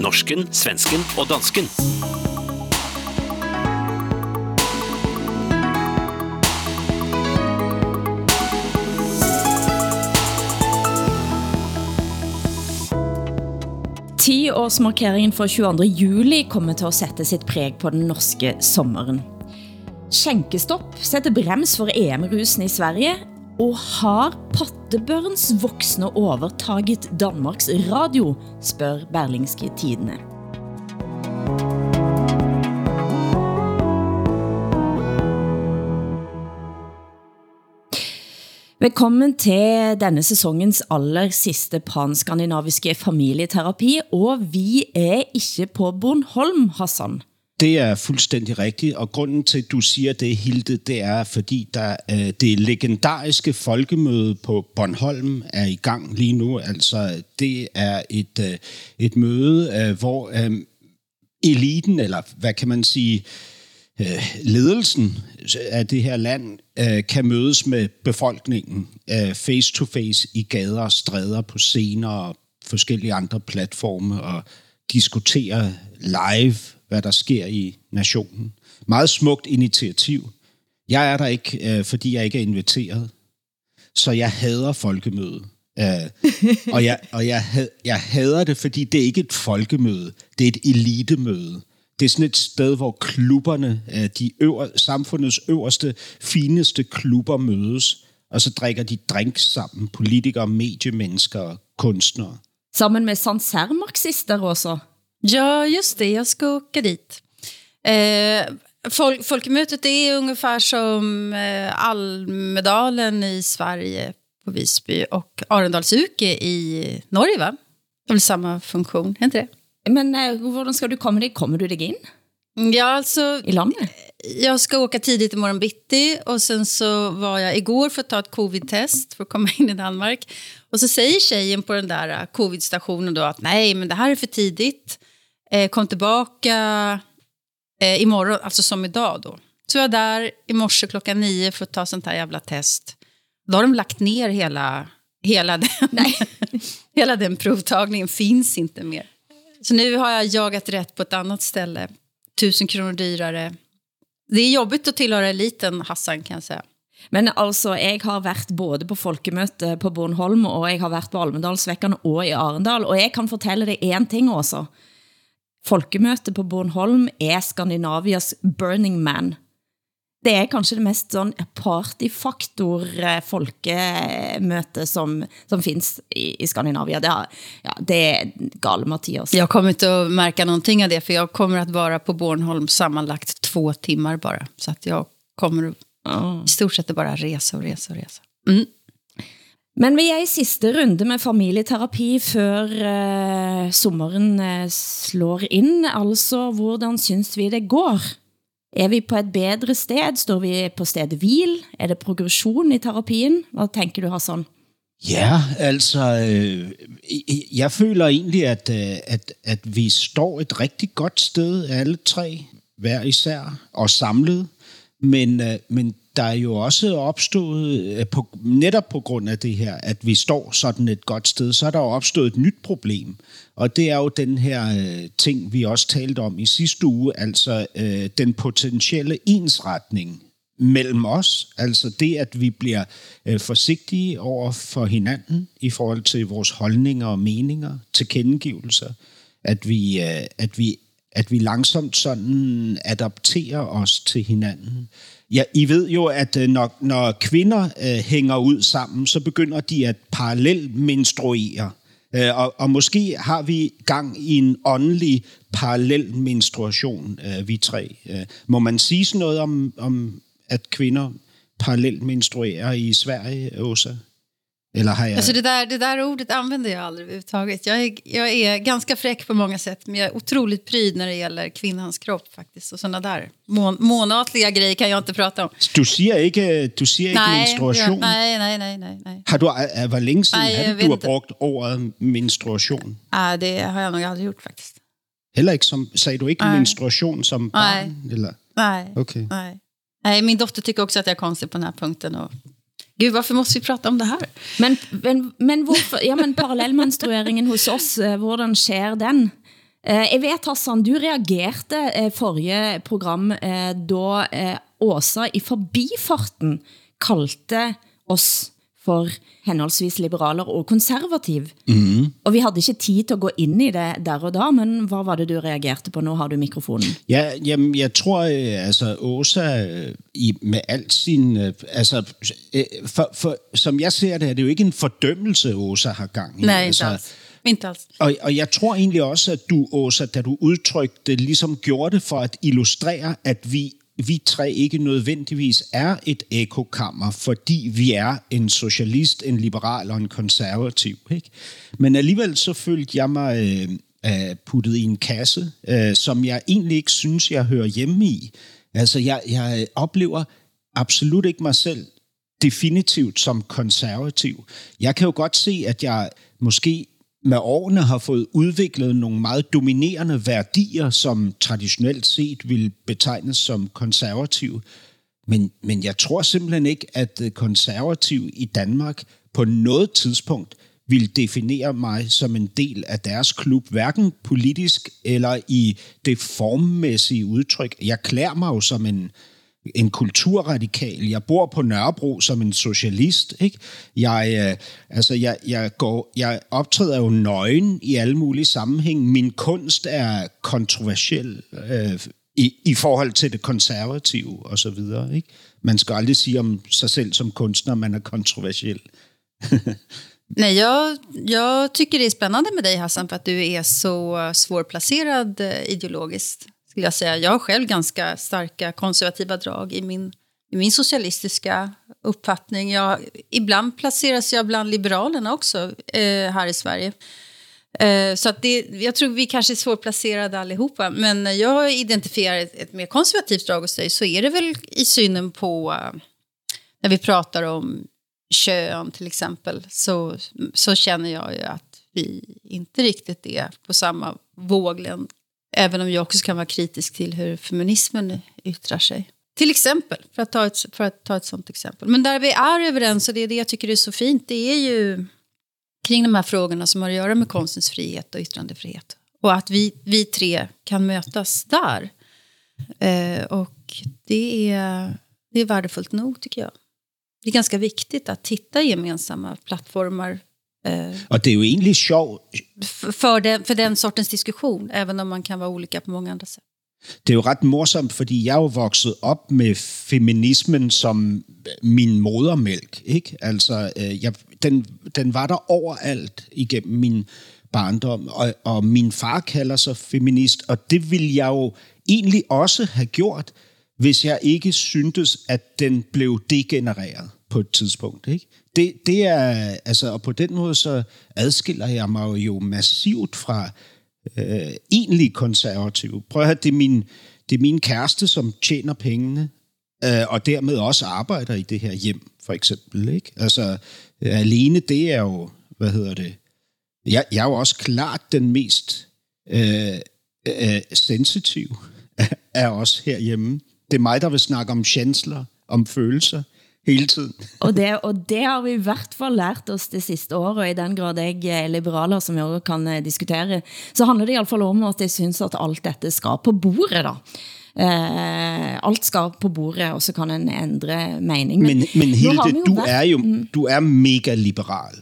Norsken, svensken og dansken. Tiårsmarkeringen for 22. juli kommer til at sætte sit præg på den norske sommeren. Skænkestopp sætter brems for EM-rusen i Sverige, og har Pattebørns voksne overtaget Danmarks Radio, spør Berlingske Tidene. Velkommen til denne sæsonens aller sidste panskandinaviske familieterapi, og vi er ikke på Bornholm, Hassan. Det er fuldstændig rigtigt, og grunden til, at du siger det, Hilde, det er, fordi der, øh, det legendariske folkemøde på Bornholm er i gang lige nu. Altså, det er et, øh, et møde, øh, hvor øh, eliten, eller hvad kan man sige, øh, ledelsen af det her land øh, kan mødes med befolkningen face to face i gader og stræder på scener og forskellige andre platforme og diskutere live hvad der sker i nationen. Meget smukt initiativ. Jeg er der ikke, øh, fordi jeg ikke er inviteret. Så jeg hader folkemødet. Øh, og jeg, og jeg, jeg hader det, fordi det er ikke et folkemøde. Det er et elitemøde. Det er sådan et sted, hvor klubberne, øh, de øver, samfundets øverste, fineste klubber mødes, og så drikker de drinks sammen, politikere, mediemennesker kunstnere. Sammen med Sancerre-marxister også? Ja, just det. Jag ska åka dit. Eh, folk, folkemötet är ungefär som eh, Almedalen i Sverige på Visby och Arendalsuke i Norge, va? Det är samma funktion, är inte det? Men eh, hur ska du komma dig? Kommer du dig in? Ja, alltså... I landet? Jag ska åka tidigt i morgon bitti och sen så var jag igår för att ta ett covid-test för att komma in i Danmark. Och så säger tjejen på den där eh, covid-stationen då att nej, men det här är för tidigt. Eh, kom tillbaka eh, imorgon, alltså som idag då. Så jag där i morse klockan nio för att ta sånt här jävla test. Då har de lagt ner hela, hela, den, Nej. hela den provtagningen, finns inte mer. Så nu har jag jagat rätt på ett annat ställe. Tusen kronor dyrare. Det är jobbigt att tillhöra eliten, Hassan, kan jag säga. Men altså, jeg har været både på folkemøte på Bornholm, og jeg har været på Almedalsvekkerne og i Arendal, og jeg kan fortælle dig en ting også. Folkemøte på Bornholm er Skandinavias Burning Man. Det er kanskje det mest sånn partyfaktor folkemøte som, som finns i, i Skandinavia. Det, er, ja, det är gale Mattias. Jag kommer inte att märka någonting av det, för jag kommer att vara på Bornholm sammanlagt två timmar bara. Så att jag kommer i stort sett bara resa och resa och resa. Mm. Men vi er i sidste runde med familieterapi før uh, sommeren uh, slår ind. Altså, hvordan synes vi det går? Er vi på et bedre sted? Står vi på stedet hvil? Er det progression i terapien? Hvad tænker du, Hassan? Ja, altså, øh, jeg føler egentlig, at, øh, at, at vi står et rigtig godt sted, alle tre, hver især, og samlet. Men, øh, men der er jo også opstået, øh, på, netop på grund af det her, at vi står sådan et godt sted, så er der jo opstået et nyt problem. Og det er jo den her øh, ting, vi også talte om i sidste uge, altså øh, den potentielle ensretning mellem os. Altså det, at vi bliver øh, forsigtige over for hinanden i forhold til vores holdninger og meninger, tilkendegivelser. At vi, øh, at vi, at vi langsomt sådan adapterer os til hinanden. Ja, I ved jo, at øh, når, når kvinder øh, hænger ud sammen, så begynder de at parallelt menstruere. Øh, og, og måske har vi gang i en åndelig parallel menstruation, øh, vi tre. Øh, må man sige sådan noget om, om at kvinder parallelt menstruerer i Sverige, Åsa? Eller har jag... Alltså det, där, det där ordet använder jag aldrig överhuvudtaget. Jag är, jag är ganska fräck på många sätt, men jag är otroligt pryd när det gäller kvinnans kropp faktiskt. Och sådana där mån, månatliga grejer kan jag inte prata om. Du siger ikke, du siger ikke nej, menstruation? Ja, nej, nej, nej, nej, nej. Har du, hvor længe siden nej, har du, har brugt ordet menstruation? Nej, det har jag nog aldrig gjort faktiskt. Heller ikke som, sagde du ikke nej. menstruation som barn? Nej. Eller? Nej. Okay. nej. Nej, min dotter tycker också att jag är konstig på den här punkten. Och Gud, varför måste vi prata om det här? Men, men, men hvorfor, ja, men parallellmenstrueringen hos oss, eh, hvordan sker den? Eh, Jeg vet, Hassan, du reagerte eh, forrige program, eh, da eh, Åsa i forbifarten kaldte oss for henholdsvis liberaler og konservativ. Mm. Og vi havde ikke tid til at gå ind i det der og da, men hvad var det, du reagerte på? Nu har du mikrofonen. Ja, jamen, jeg tror, øh, altså, Åsa øh, i, med alt sin... øh, Altså, for, for, som jeg ser det, er det jo ikke en fordømmelse, Åsa har gang i. Nej, altså, alls. Inte alls. Og, og jeg tror egentlig også, at du, Åsa, da du udtrykte det, ligesom gjorde det for at illustrere, at vi, vi tre ikke nødvendigvis er et ekokammer, fordi vi er en socialist, en liberal og en konservativ. Ikke? Men alligevel så følte jeg mig øh, øh, puttet i en kasse, øh, som jeg egentlig ikke synes, jeg hører hjemme i. Altså, jeg, jeg oplever absolut ikke mig selv definitivt som konservativ. Jeg kan jo godt se, at jeg måske med årene har fået udviklet nogle meget dominerende værdier, som traditionelt set vil betegnes som konservative. Men, men jeg tror simpelthen ikke, at øh, konservativ i Danmark på noget tidspunkt vil definere mig som en del af deres klub, hverken politisk eller i det formmæssige udtryk. Jeg klæder mig jo som en, en kulturradikal. Jeg bor på Nørrebro som en socialist. Ikke? Jeg, øh, altså jeg, jeg, går, jeg optræder jo nøgen i alle mulige sammenhæng. Min kunst er kontroversiel øh, i, i forhold til det konservative og så videre. Ikke? Man skal aldrig sige om sig selv som kunstner, man er kontroversiel. Nej, jag, jag tycker det är spännande med dig Hassan för att du är så øh, svårplacerad øh, ideologisk. ideologiskt. Skulle jag, säga. jag har själv ganska starka konservativa drag i min, i min socialistiska uppfattning. Jag, ibland placeras jag bland liberalerna också eh, här i Sverige. Eh, så att det, jag tror vi kanske är svårplacerade allihopa. Men när jag identifierar ett, ett mer konservativt drag hos dig så är det väl i synen på eh, när vi pratar om kön till exempel så, så känner jag ju att vi inte riktigt är på samma våglängd. Även om jag också kan vara kritisk till hur feminismen yttrar sig. Till exempel, för att, ta ett, för att ta ett sånt exempel. Men där vi är överens, och det är det jag tycker är så fint, det är ju kring de här frågorna som har att göra med konstens frihet och yttrandefrihet. Och att vi, vi tre kan mötas där. Eh, och det är, det är värdefullt nog, tycker jag. Det är ganska viktigt att hitta gemensamma plattformar eh, Og det er jo egentlig sjovt, f- för den, för den sortens diskussion, även om man kan vara olika på många andra sätt. det er jo ret morsomt, fordi jeg er jo vokset op med feminismen som min modermælk. Ikke? Altså, øh, jeg, den, den var der overalt igennem min barndom, og, og min far kalder sig feminist, og det ville jeg jo egentlig også have gjort, hvis jeg ikke syntes, at den blev degenereret på et tidspunkt. Ikke? Det, det er, altså, og på den måde så adskiller jeg mig jo massivt fra øh, egentlig konservative. Prøv at høre, det er min, det er min kæreste, som tjener pengene, øh, og dermed også arbejder i det her hjem, for eksempel. Ikke? Altså, øh, alene det er jo, hvad hedder det, jeg, jeg er jo også klart den mest øh, øh, sensitiv af os herhjemme. Det er mig, der vil snakke om chancellor, om følelser hele tiden. Og det, og det har vi i hvert fall lært os det sidste år, og i den grad jeg er liberaler, som jeg også kan eh, diskutere, så handler det i hvert fall om, at jeg synes, at alt dette skal på bordet da. Eh, alt skal på bordet, og så kan en ændre mening. Men, men vi Hilde, du været- er jo du er mega liberal.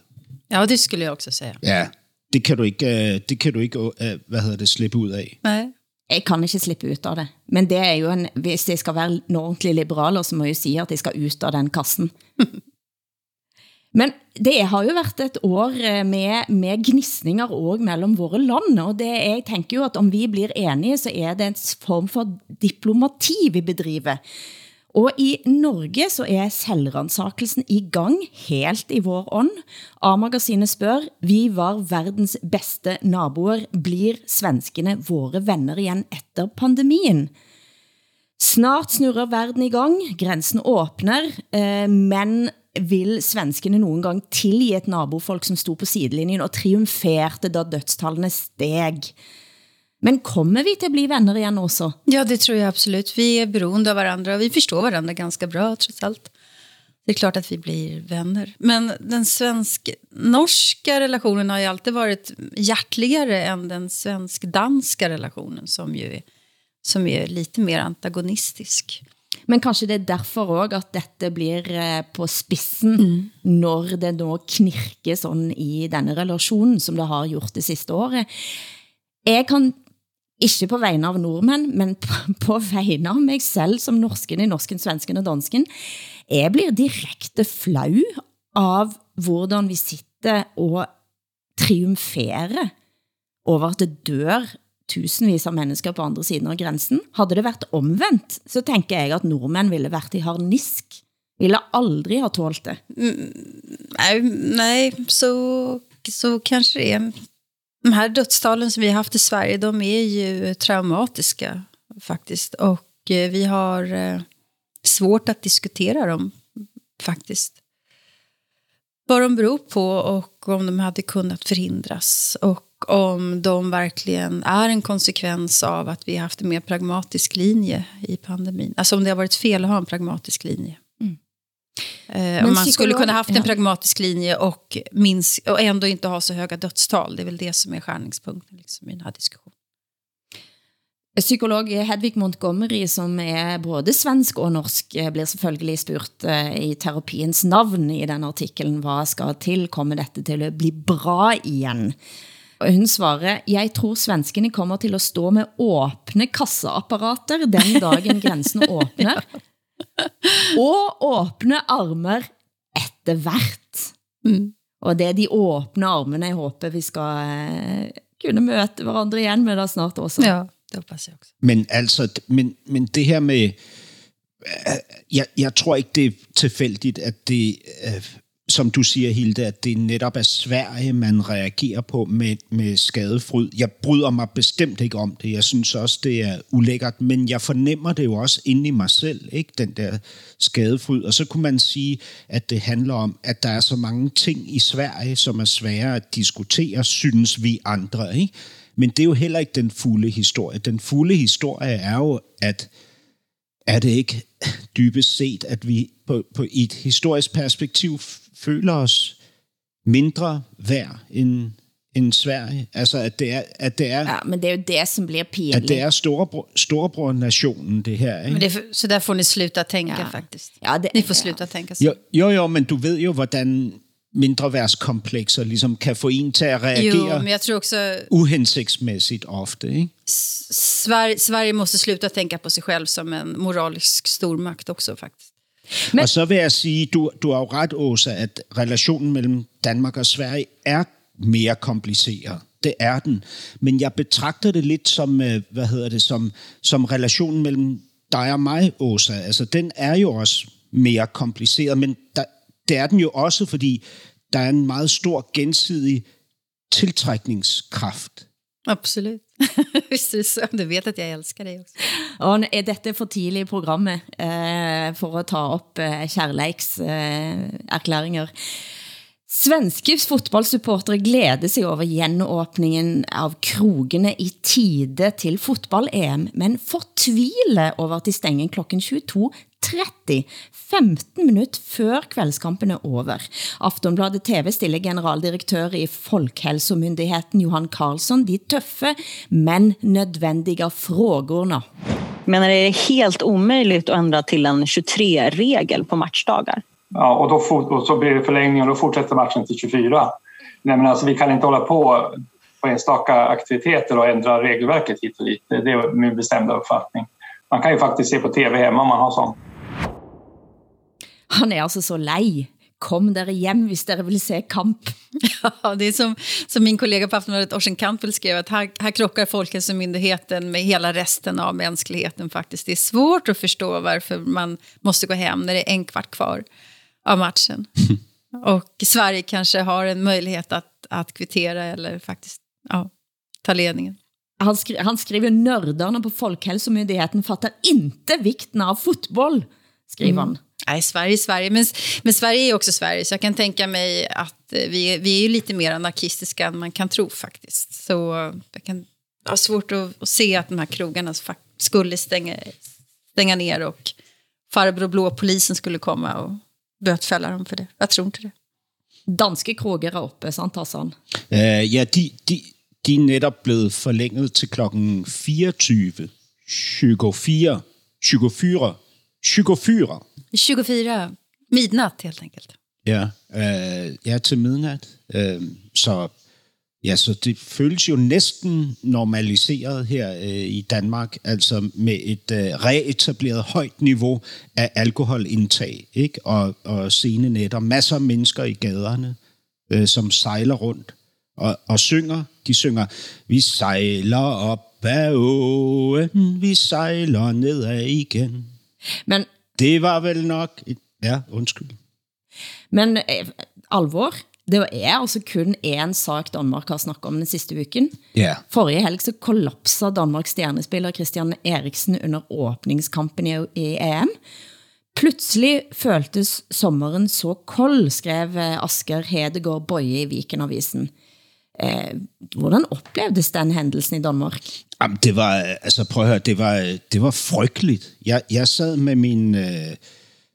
Ja, det skulle jag också säga. Ja, det kan du ikke, øh, det kan du ikke øh, hvad hedder det, slippe ud af. Nej. Jeg kan ikke slippe ut av det. Men det er jo en, hvis jeg skal være en ordentlig liberaler, så må jeg jo sige, at jeg skal ut av den kassen. Men det har jo været et år eh, med, med gnisninger og mellem våre land, og det, jeg tænker jo at om vi blir enige, så er det en form for diplomati vi bedriver. Og i Norge så er selvransakelsen i gang helt i vår ånd. A-magasinet spørger, vi var verdens bedste naboer, blir svenskene våre venner igen efter pandemien? Snart snurrer verden i gang, grænsen åbner, eh, men vil svenskene nogen gang tilgi et nabofolk, som stod på sidelinjen og triumferte, da dødstallene steg? Men kommer vi til at blive venner igen også? Ja, det tror jag absolut. Vi är beroende av varandra och vi förstår varandra ganska bra trots allt. det är klart att vi blir vänner. Men den svensk-norska relationen har ju alltid varit hjärtligare än den svensk-danska relationen som ju är, som är lite mer antagonistisk. Men kanskje det er derfor også at dette blir eh, på spissen, mm. når det nå knirker sådan i denne relationen, som det har gjort det sidste året. Jeg kan ikke på vegne av nordmænd, men på, på vegne av mig selv som norsken i norsken, svensken og dansken, jeg blir direkte flau av hvordan vi sitter og triumferer over at det dør tusindvis av mennesker på andre siden av grænsen. Hadde det været omvendt, så tænker jeg at nordmænd ville været i harnisk. Ville aldrig ha tålt det. Mm, nej, nej så, så kanske det är. De här dödstalen som vi har haft i Sverige, de är ju traumatiska faktiskt. Och eh, vi har eh, svårt att diskutera dem faktiskt. Vad de beror på och om de hade kunnat förhindras. Och om de verkligen är en konsekvens av att vi har haft en mer pragmatisk linje i pandemin. Alltså om det har varit fel att ha en pragmatisk linje. Eh, om man skulle kunna haft en pragmatisk linje och, minsk, och ändå inte ha så höga dödstal. Det är väl det som är skärningspunkten liksom, i den här diskussionen. Psykolog Hedvig Montgomery, som er både svensk og norsk, blir selvfølgelig spurt uh, i terapiens navn i den artiklen, hvad skal til, kommer dette til at bli bra igen? Og hun svarer, jeg tror svenskene kommer til at stå med åbne kasseapparater den dagen grænsen åbner, og åbne armer etter hvert. Mm. Og det er de åbne armene, jeg håber vi skal uh, kunne møte hverandre igen med da snart også. Ja. Det hoppas jeg også. Men altså, men, men det her med, øh, jeg, jeg tror ikke, det er tilfældigt, at det, øh, som du siger, Hilde, at det netop er Sverige, man reagerer på med, med skadefryd. Jeg bryder mig bestemt ikke om det. Jeg synes også, det er ulækkert, men jeg fornemmer det jo også inde i mig selv, ikke den der skadefryd. Og så kunne man sige, at det handler om, at der er så mange ting i Sverige, som er svære at diskutere, synes vi andre, ikke? Men det er jo heller ikke den fulde historie. Den fulde historie er jo, at er det ikke dybest set, at vi på, på et historisk perspektiv føler os mindre værd end, end Sverige. Altså, at det er... At det er ja, men det er jo det, som bliver pinligt. At det er storebror, storebror-nationen, det her. Ikke? Men det, så der får ni sluta tänka, ja. faktisk. Ja, det, ni får sluta ja. tänka så. Jo, jo, jo, men du ved jo, hvordan mindreværdskomplekser ligesom kan få en til at reagere jo, men jeg tror också, uhensigtsmæssigt ofte. Ikke? Sverige, Sverige måste sluta tänka på sig själv som en moralisk stormagt också faktisk. Men... Og så vil jeg sige, du, du har jo ret, Åsa, at relationen mellem Danmark og Sverige er mere kompliceret. Det er den. Men jeg betragter det lidt som, øh, hvad hedder det, som, som relationen mellem dig og mig, Åsa. Altså, den er jo også mere kompliceret, men der, det er den jo også, fordi der er en meget stor gensidig tiltrækningskraft. Absolut. Visst det så. Du vet at jeg elsker dig også. Og er dette for tidlig i programmet eh, for at ta op eh, kærleikserklæringer? Eh, Svenske fotbollsupportere glæder sig over genåbningen av krogene i tide til fotball-EM, men fortvile over at de stenger klokken 22.30, 15 minutter før kveldskampen er over. Aftonbladet TV stiller generaldirektør i Folkhälsomyndigheten Johan Karlsson de tøffe, men nødvendige frågorna. Men är det helt omöjligt att ändra till en 23-regel på matchdagar? Ja, och, då och så blir det förlängning och då fortsätter matchen till 24. Nej, men alltså, vi kan inte hålla på på enstaka aktiviteter och ändra regelverket hit och dit. Det är min bestämda uppfattning. Man kan ju faktiskt se på tv hemma om man har sånt. Han är alltså så lej. Kom dere hjem hvis dere vill se kamp. Ja, det är som, som min kollega på Aftonbladet, Orsen Campbell, skrev att här, här krockar Folkhälsomyndigheten med hela resten av mänskligheten faktiskt. Det är svårt att förstå varför man måste gå hem när det är en kvart kvar av matchen. Och Sverige kanske har en möjlighet att, att kvittera eller faktiskt ja, ta ledningen. Han, skri han skriver nördarna på Folkhälsomyndigheten fattar inte vikten av fotboll, skriver han. Mm. Nej, Sverige Sverige. Men, men Sverige är också Sverige, så jag kan tänka mig att eh, vi, vi är lite mer anarkistiska än man kan tro faktiskt. Så jag kan ha svårt att, att se att de här krogarna skulle stänga, stänga ner och farbror blå polisen skulle komma och bötfälla dem för det. Jag tror inte det. Danske kroger er oppe, sant, Hassan? Uh, ja, de, de, de er netop blevet forlænget til klokken 24. 24. 24. 24. 24 midnatt helt enkelt. Ja, øh, ja til midnat. Øh, så, ja, så det føles jo næsten normaliseret her øh, i Danmark, altså med et øh, reetableret højt niveau af alkoholindtag, ikke? Og, og sene nætter. Masser af mennesker i gaderne, øh, som sejler rundt og, og synger. De synger, vi sejler op ad åen, vi sejler nedad igen. Men, Det var vel nok... Et, ja, undskyld. men eh, alvor, det er altså kun én sak Danmark har snakket om den sidste uken. Ja. Forrige helg så kollapsa Danmarks stjernespiller Christian Eriksen under åbningskampen i, i EM. Pludselig føltes sommeren så kold, skrev eh, Asger Hedegaard Boye i Vikenavisen. Eh, hvordan oplevdes den hændelsen i Danmark? Jamen, det var, altså prøv at høre, det var, det var frygteligt. Jeg, jeg sad med min, øh,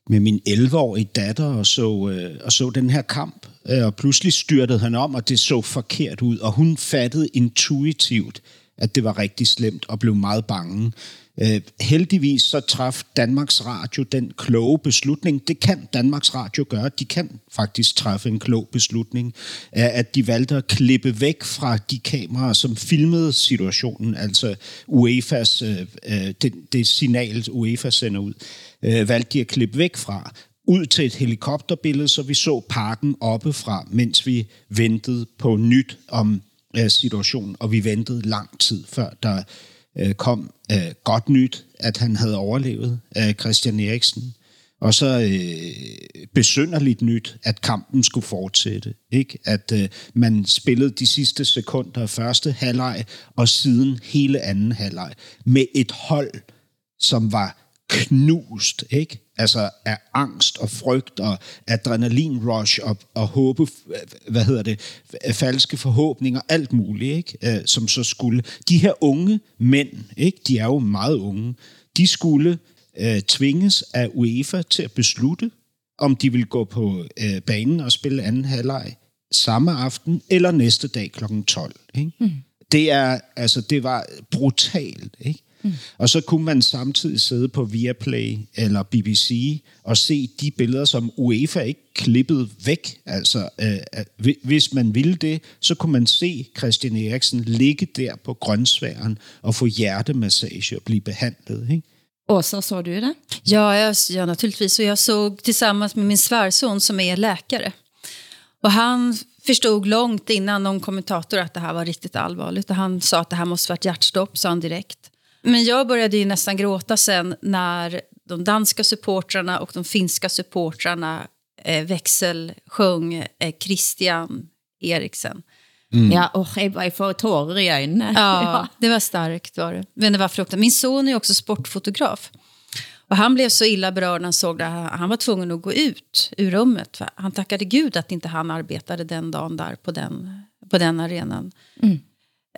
med min 11-årige datter og så, øh, og så den her kamp, øh, og pludselig styrtede han om, og det så forkert ud, og hun fattede intuitivt, at det var rigtig slemt, og blev meget bange. Øh, heldigvis så traf Danmarks Radio den kloge beslutning. Det kan Danmarks Radio gøre. De kan faktisk træffe en klog beslutning, at de valgte at klippe væk fra de kameraer, som filmede situationen, altså UEFA's, øh, øh det, det signal, UEFA sender ud, øh, valgte de at klippe væk fra ud til et helikopterbillede, så vi så parken oppefra, mens vi ventede på nyt om øh, situationen, og vi ventede lang tid, før der øh, kom øh, godt nyt, at han havde overlevet øh, Christian Eriksen. Og så øh, besynderligt nyt, at kampen skulle fortsætte. Ikke? At øh, man spillede de sidste sekunder af første halvleg, og siden hele anden halvleg, med et hold, som var knust, ikke? Altså af angst og frygt og adrenalin-rush og, og håbe, hvad hedder det, falske forhåbninger, alt muligt, ikke? Øh, som så skulle. De her unge mænd, ikke? De er jo meget unge. De skulle øh, tvinges af UEFA til at beslutte, om de vil gå på øh, banen og spille anden halvleg samme aften eller næste dag kl. 12. Ikke? Mm. Det, er, altså, det var brutalt. Ikke? Mm. Og så kunne man samtidig sidde på Viaplay eller BBC og se de billeder, som UEFA ikke klippede væk. Altså, øh, hvis man ville det, så kunne man se Christian Eriksen ligge der på grønsværen og få hjertemassage og blive behandlet. Ikke? Åsa, så du det? Ja, jag, ja, naturligtvis. Och jag såg tillsammans med min svärson som är läkare. Och han förstod långt innan någon kommentator att det här var riktigt allvarligt. Och han sa att det här måste vara ett hjärtstopp, sa han direkt. Men jag började ju nästan gråta sen när de danska supportrarna och de finska supportrarna eh, växelsjöng eh, Christian Eriksen. Mm. Ja, jeg, jeg får tårer i øjnene. Ja, det var starkt var det. Men det var fruktansvärt. Min son är också sportfotograf. Och han blev så illa berörd när han såg det. Han var tvungen att gå ut ur rummet. Han tackade Gud att inte han arbetade den dagen där på den, på den arenan. Mm.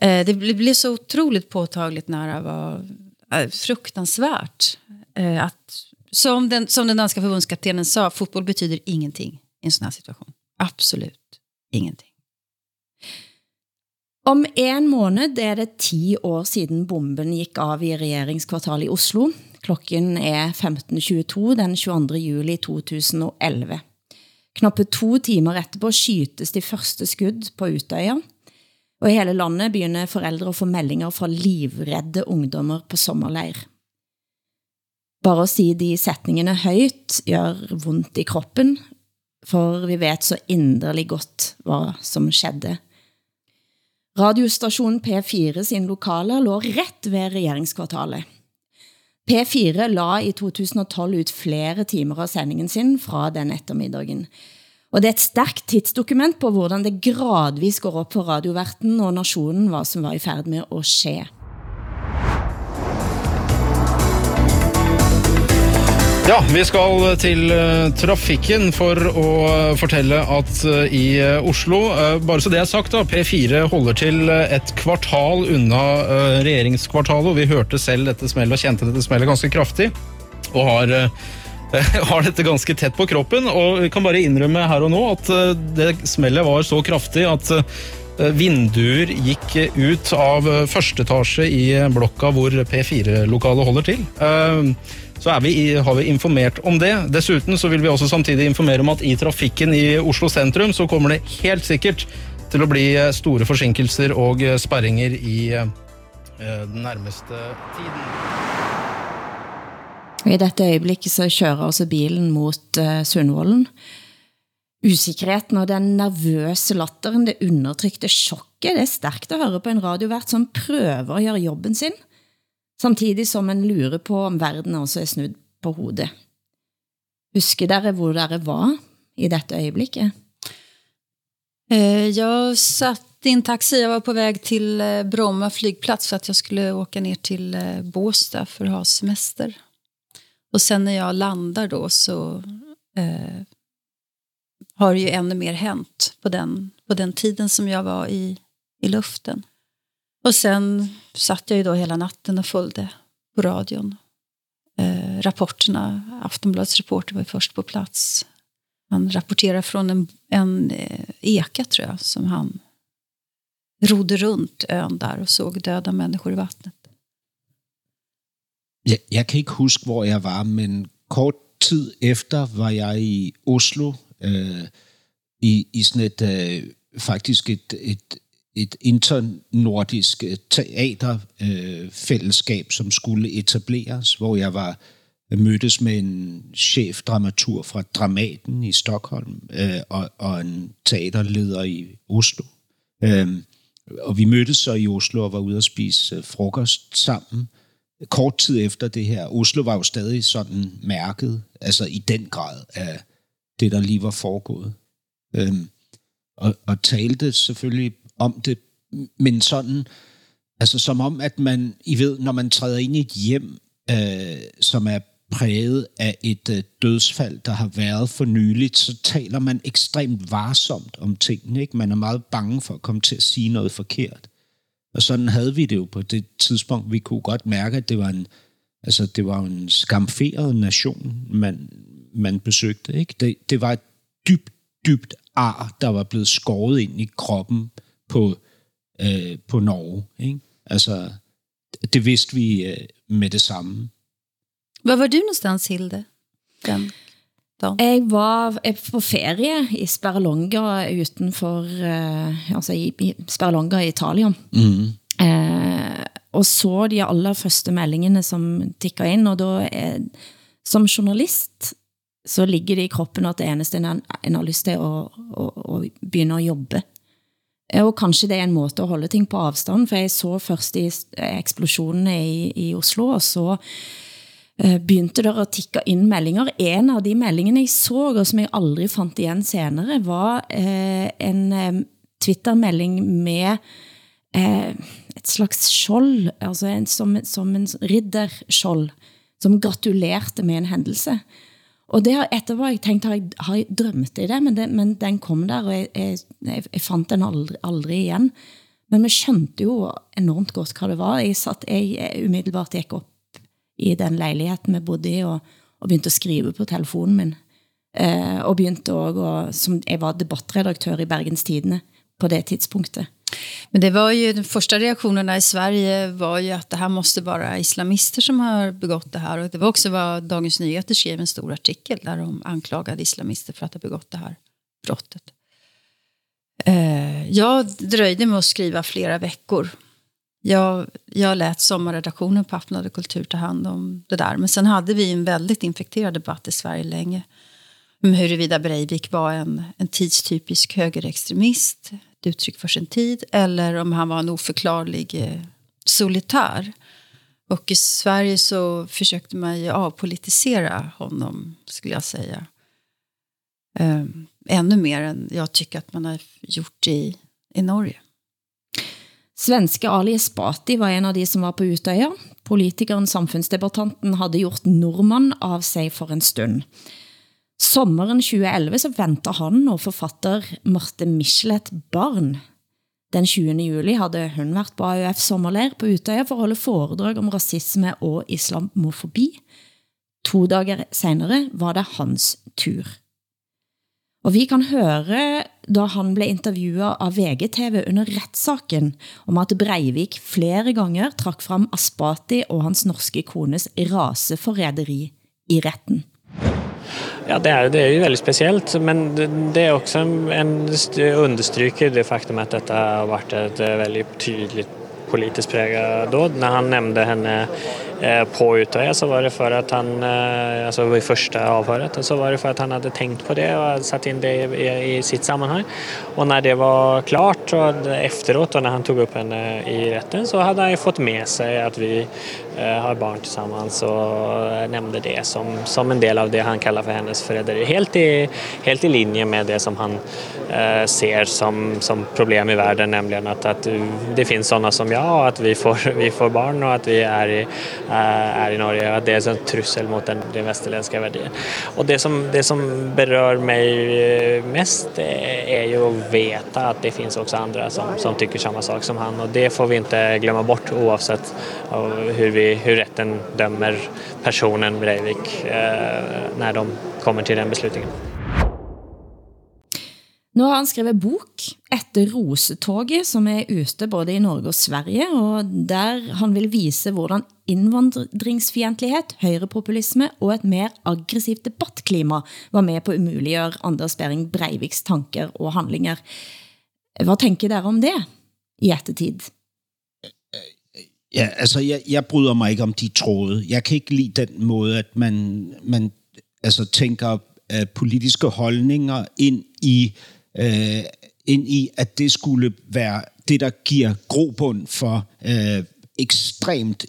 Eh, det blev så otroligt påtagligt när det var eh, fruktansvärt. Eh, att, som, den, som den danska förbundskaptenen sa, fotboll betyder ingenting i en sån här situation. Absolut ingenting. Om en måned er det 10 år siden bomben gik av i regeringskvartalet i Oslo. Klokken er 15.22 den 22. juli 2011. Knappe to timer etterpå skytes de første skudd på Utøya, og i hele landet begynder forældre at få meldinger fra livredde ungdommer på sommerleir. Bare at sige de sætningene højt gør vondt i kroppen, for vi vet så inderlig godt, hvad som skedde. Radiostationen P4 sin lokale lå ret ved regeringskvartalet. P4 la i 2012 ut flere timer av sendingen sin fra den ettermiddagen. Og det er et stærkt tidsdokument på hvordan det gradvis går op for radioverten og nationen, hvad som var i færd med at ske. Ja, vi skal til eh, trafikken for å eh, fortelle at eh, i Oslo, bare så det er sagt da, P4 holder til et kvartal unna regjeringskvartalet, og vi hørte selv dette smellet og kjente dette smellet ganske kraftig, og har har dette ganske tett på kroppen, og vi kan bare innrømme her og nå at eh, det smellet var så kraftig at eh, vinduer gikk ut av første etasje i blokka hvor P4-lokalet holder til. Eh, så er vi, har vi informert om det. Dessuten så vil vi også samtidig informere om at i trafikken i Oslo sentrum så kommer det helt sikkert til å bli store forsinkelser og sperringer i den nærmeste tiden. Og I dette øjeblik så kører altså bilen mot eh, uh, Sundvolden. Usikkerheten og den nervøse latteren, det undertrykte chokket, det er stærkt at høre på en radiovært som prøver at gøre jobben sin, samtidig som en lurer på om verden også er snudd på hovedet. Husker dere hvor dere var i dette øjeblikket? Eh, Jag satt i en taxi, jag var på väg till eh, Bromma flygplats för att jag skulle åka ner till eh, Båstad för att ha semester. Och sen när jag landar då så eh, har det ju ännu mer hänt på den, på den tiden som jag var i, i luften. Och sen satt jag ju då hela natten och följde på radion. Eh, rapporterna, Aftonbladets reporter var ju först på plats. Han rapporterar från en, en eh, eka, tror jag, som han rodde runt ön där och såg döda människor i vattnet. Jeg, jeg kan ikke huske, hvor jeg var, men kort tid efter var jeg i Oslo, øh, i, i sådan et, øh, faktisk et, et, et internordisk teaterfællesskab, øh, som skulle etableres, hvor jeg var mødtes med en chefdramatur fra Dramaten i Stockholm øh, og, og en teaterleder i Oslo. Øh, og vi mødtes så i Oslo og var ude at spise øh, frokost sammen. Kort tid efter det her, Oslo var jo stadig sådan mærket, altså i den grad af det, der lige var foregået. Øhm, og, og talte selvfølgelig om det, men sådan, altså som om, at man, I ved, når man træder ind i et hjem, øh, som er præget af et øh, dødsfald, der har været for nyligt, så taler man ekstremt varsomt om tingene. Ikke? Man er meget bange for at komme til at sige noget forkert. Og sådan havde vi det jo på det tidspunkt. Vi kunne godt mærke, at det var en, altså, det var en skamferet nation, man, man besøgte. Ikke? Det, det var et dybt, dybt ar, der var blevet skåret ind i kroppen på, øh, på Norge. Ikke? Altså, det vidste vi øh, med det samme. Hvor var du någonstans, Hilde? Den dagen? Jeg var på ferie i Sperlonga utenfor, eh, altså i, i Sperlonga i Italien. Mm. Eh, og så de aller første meldingene som tikket ind, og da eh, som journalist så ligger det i kroppen at det eneste en, en har lyst til å, å, å begynne å jobbe. Eh, Og kanskje det er en måte å holde ting på avstand, for jeg så først i eksplosjonene i, i Oslo, og så Eh, begynte der at tikke ind meldinger. En av de meldingene jeg så, og som jeg aldri fandt igen senere, var eh, en eh, Twitter-melding med eh, et slags skjold, altså en, som, som en ridderskjold, som gratulerte med en hændelse. Og det har etterpå jeg tænkt, har jeg, har jeg drømt i det, men, det, men den kom der, og jeg, jeg, jeg, jeg fandt den aldri, aldri igen. Men vi skjønte jo enormt godt hvad det var. Jeg, satt, jeg, jeg umiddelbart gik op i den lejligheten vi bodde i, og, og begyndte at skrive på telefonen min. Eh, og begyndte også, og, som jeg var debattredaktør i Bergens Tidene på det tidspunktet. Men det var ju, de första reaktionerna i Sverige var ju att det här måste vara islamister som har begått det här. Och det var också vad Dagens Nyheter skrev en stor artikel där de anklagade islamister för att ha begått det här brottet. Eh, jag dröjde med att skriva flera veckor. Jag, jag lät sommarredaktionen på Aftonbladet Kultur ta hand om det där. Men sen hade vi en väldigt infekterad debatt i Sverige länge om huruvida Breivik var en, en tidstypisk högerextremist, ett uttryck för sin tid, eller om han var en oförklarlig eh, solitär. Och i Sverige så försökte man ju avpolitisera honom, skulle jag säga. Eh, ännu mer än jag tycker att man har gjort i, i Norge. Svenske Ali Esbati var en av de som var på Utøya. Politikeren, samfundsdebattanten, havde gjort nordmann av sig for en stund. Sommeren 2011 så venter han og forfatter Marte Michelet barn. Den 20. juli havde hun været på AUF sommerlær på Utøya for at holde foredrag om racisme og islamofobi. To dager senere var det hans tur. Og vi kan høre, da han blev intervjuet av VGTV under retssaken, om at Breivik flere ganger trak frem Aspati og hans norske kones raseforræderi i retten. Ja, det är, det är ju väldigt speciellt, men det, det är också en, understryker det faktum att detta har varit ett eh, väldigt tydligt politiskt präglat dåd. När han nämnde henne Eh, på Utøya, så var det för att han, eh, altså alltså i första avhøret, så var det för att han hade tänkt på det och satt in det i, i sitt sammanhang. Och när det var klart och efteråt og när han tog upp henne i rätten så hade han ju fått med sig att vi eh, har barn tillsammans och nämnde det som, som en del av det han kallar för hennes förräderi. Helt i, helt i linje med det som han eh, ser som, som problem i världen, nämligen att, att det finns sånne som jag og att vi får, vi får barn och att vi är i Eh, är i Norge. Att det är en trussel mot den, den västerländska värderingen. Och det som, det som berör mig eh, mest eh, är ju att veta att det finns också andra som, som tycker samma sak som han och det får vi inte glömma bort oavsett hur, vi, hur rätten dömer personen Breivik eh, när de kommer till den beslutningen. Nu har han skrevet bok efter Rosetoget, som er ute både i Norge og Sverige, og der han vil vise hvordan indvandringsfientlighed, højrepopulisme og et mer aggressivt debattklima var med på at umuliggøre Anders Bering Breiviks tanker og handlinger. Hvad tænker der om det i ettertid? Ja, altså jeg, jeg bryder mig ikke om de tråde. Jeg kan ikke lide den måde, at man, man altså tænker uh, politiske holdninger ind i øh, øh, ind i, at det skulle være det, der giver grobund for øh, ekstremt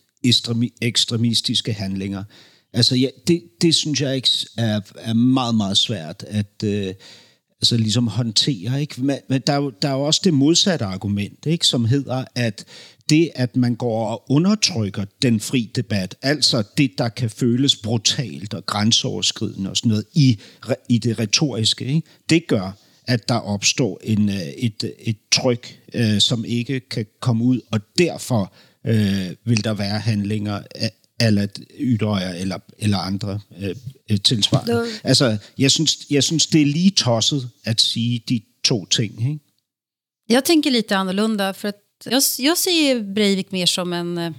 ekstremistiske handlinger. Altså, ja, det, det synes jeg ikke er, er meget, meget svært at øh, altså, ligesom håndtere. Ikke? Men, men der, er jo, der er jo også det modsatte argument, ikke? som hedder, at det, at man går og undertrykker den fri debat, altså det, der kan føles brutalt og grænseoverskridende og sådan noget i, i det retoriske, ikke? det gør, at der opstår en, øh, et, et tryk, øh, som ikke kan komme ud, og derfor øh, vil der være handlinger eller ydrøjer eller, eller andre øh, tilsvarende. Altså, jeg synes, jeg synes, det er lige tosset at sige de to ting. Ikke? Jag tänker lite annorlunda, för att jag, jag ser Breivik mer som en, øh,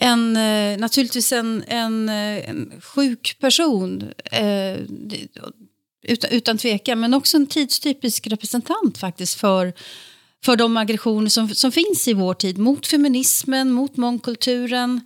en naturligtvis en, en, en sjuk person. Eh, utan, utan tvekan, men också en tidstypisk representant faktiskt för, för de aggressioner som, som finns i vår tid mot feminismen, mot mångkulturen,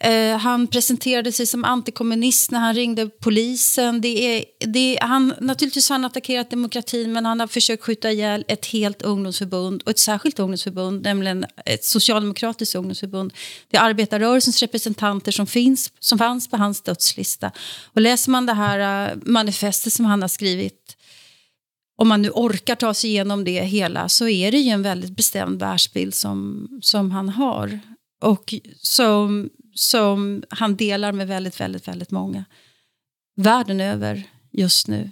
Eh, han presenterade sig som antikommunist när han ringde polisen. Det är, det, han, naturligtvis har han attackerat demokratin men han har försökt skjuta ihjäl ett helt ungdomsförbund och ett särskilt ungdomsförbund, nämligen ett socialdemokratiskt ungdomsförbund. Det är arbetarrörelsens representanter som, finns, som fanns på hans dödslista. Och läser man det här eh, manifestet som han har skrivit om man nu orkar ta sig igenom det hela så är det ju en väldigt bestämd världsbild som, som han har. Och som som han delar med väldigt, väldigt, väldigt många. Världen över just nu.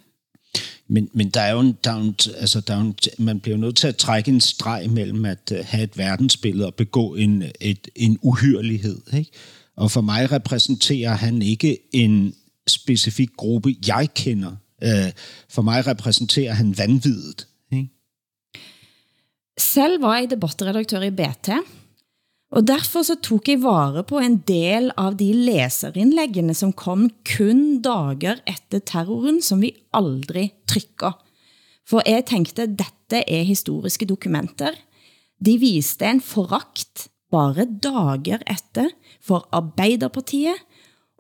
Men, men der er jo en, der er en, altså der er en, man bliver jo nødt til at trække en streg mellem at uh, have et verdensbillede og begå en, et, en uhyrelighed. Ikke? Og for mig repræsenterer han ikke en specifik gruppe, jeg kender. Uh, for mig repræsenterer han vanvidet. Ikke? Selv var jeg debattredaktør i BT, og derfor så tog jeg vare på en del av de læserinnlæggene, som kom kun dager efter terroren, som vi aldrig trykker. For jeg tænkte, dette er historiske dokumenter. De viste en forakt bare dager efter for Arbeiderpartiet,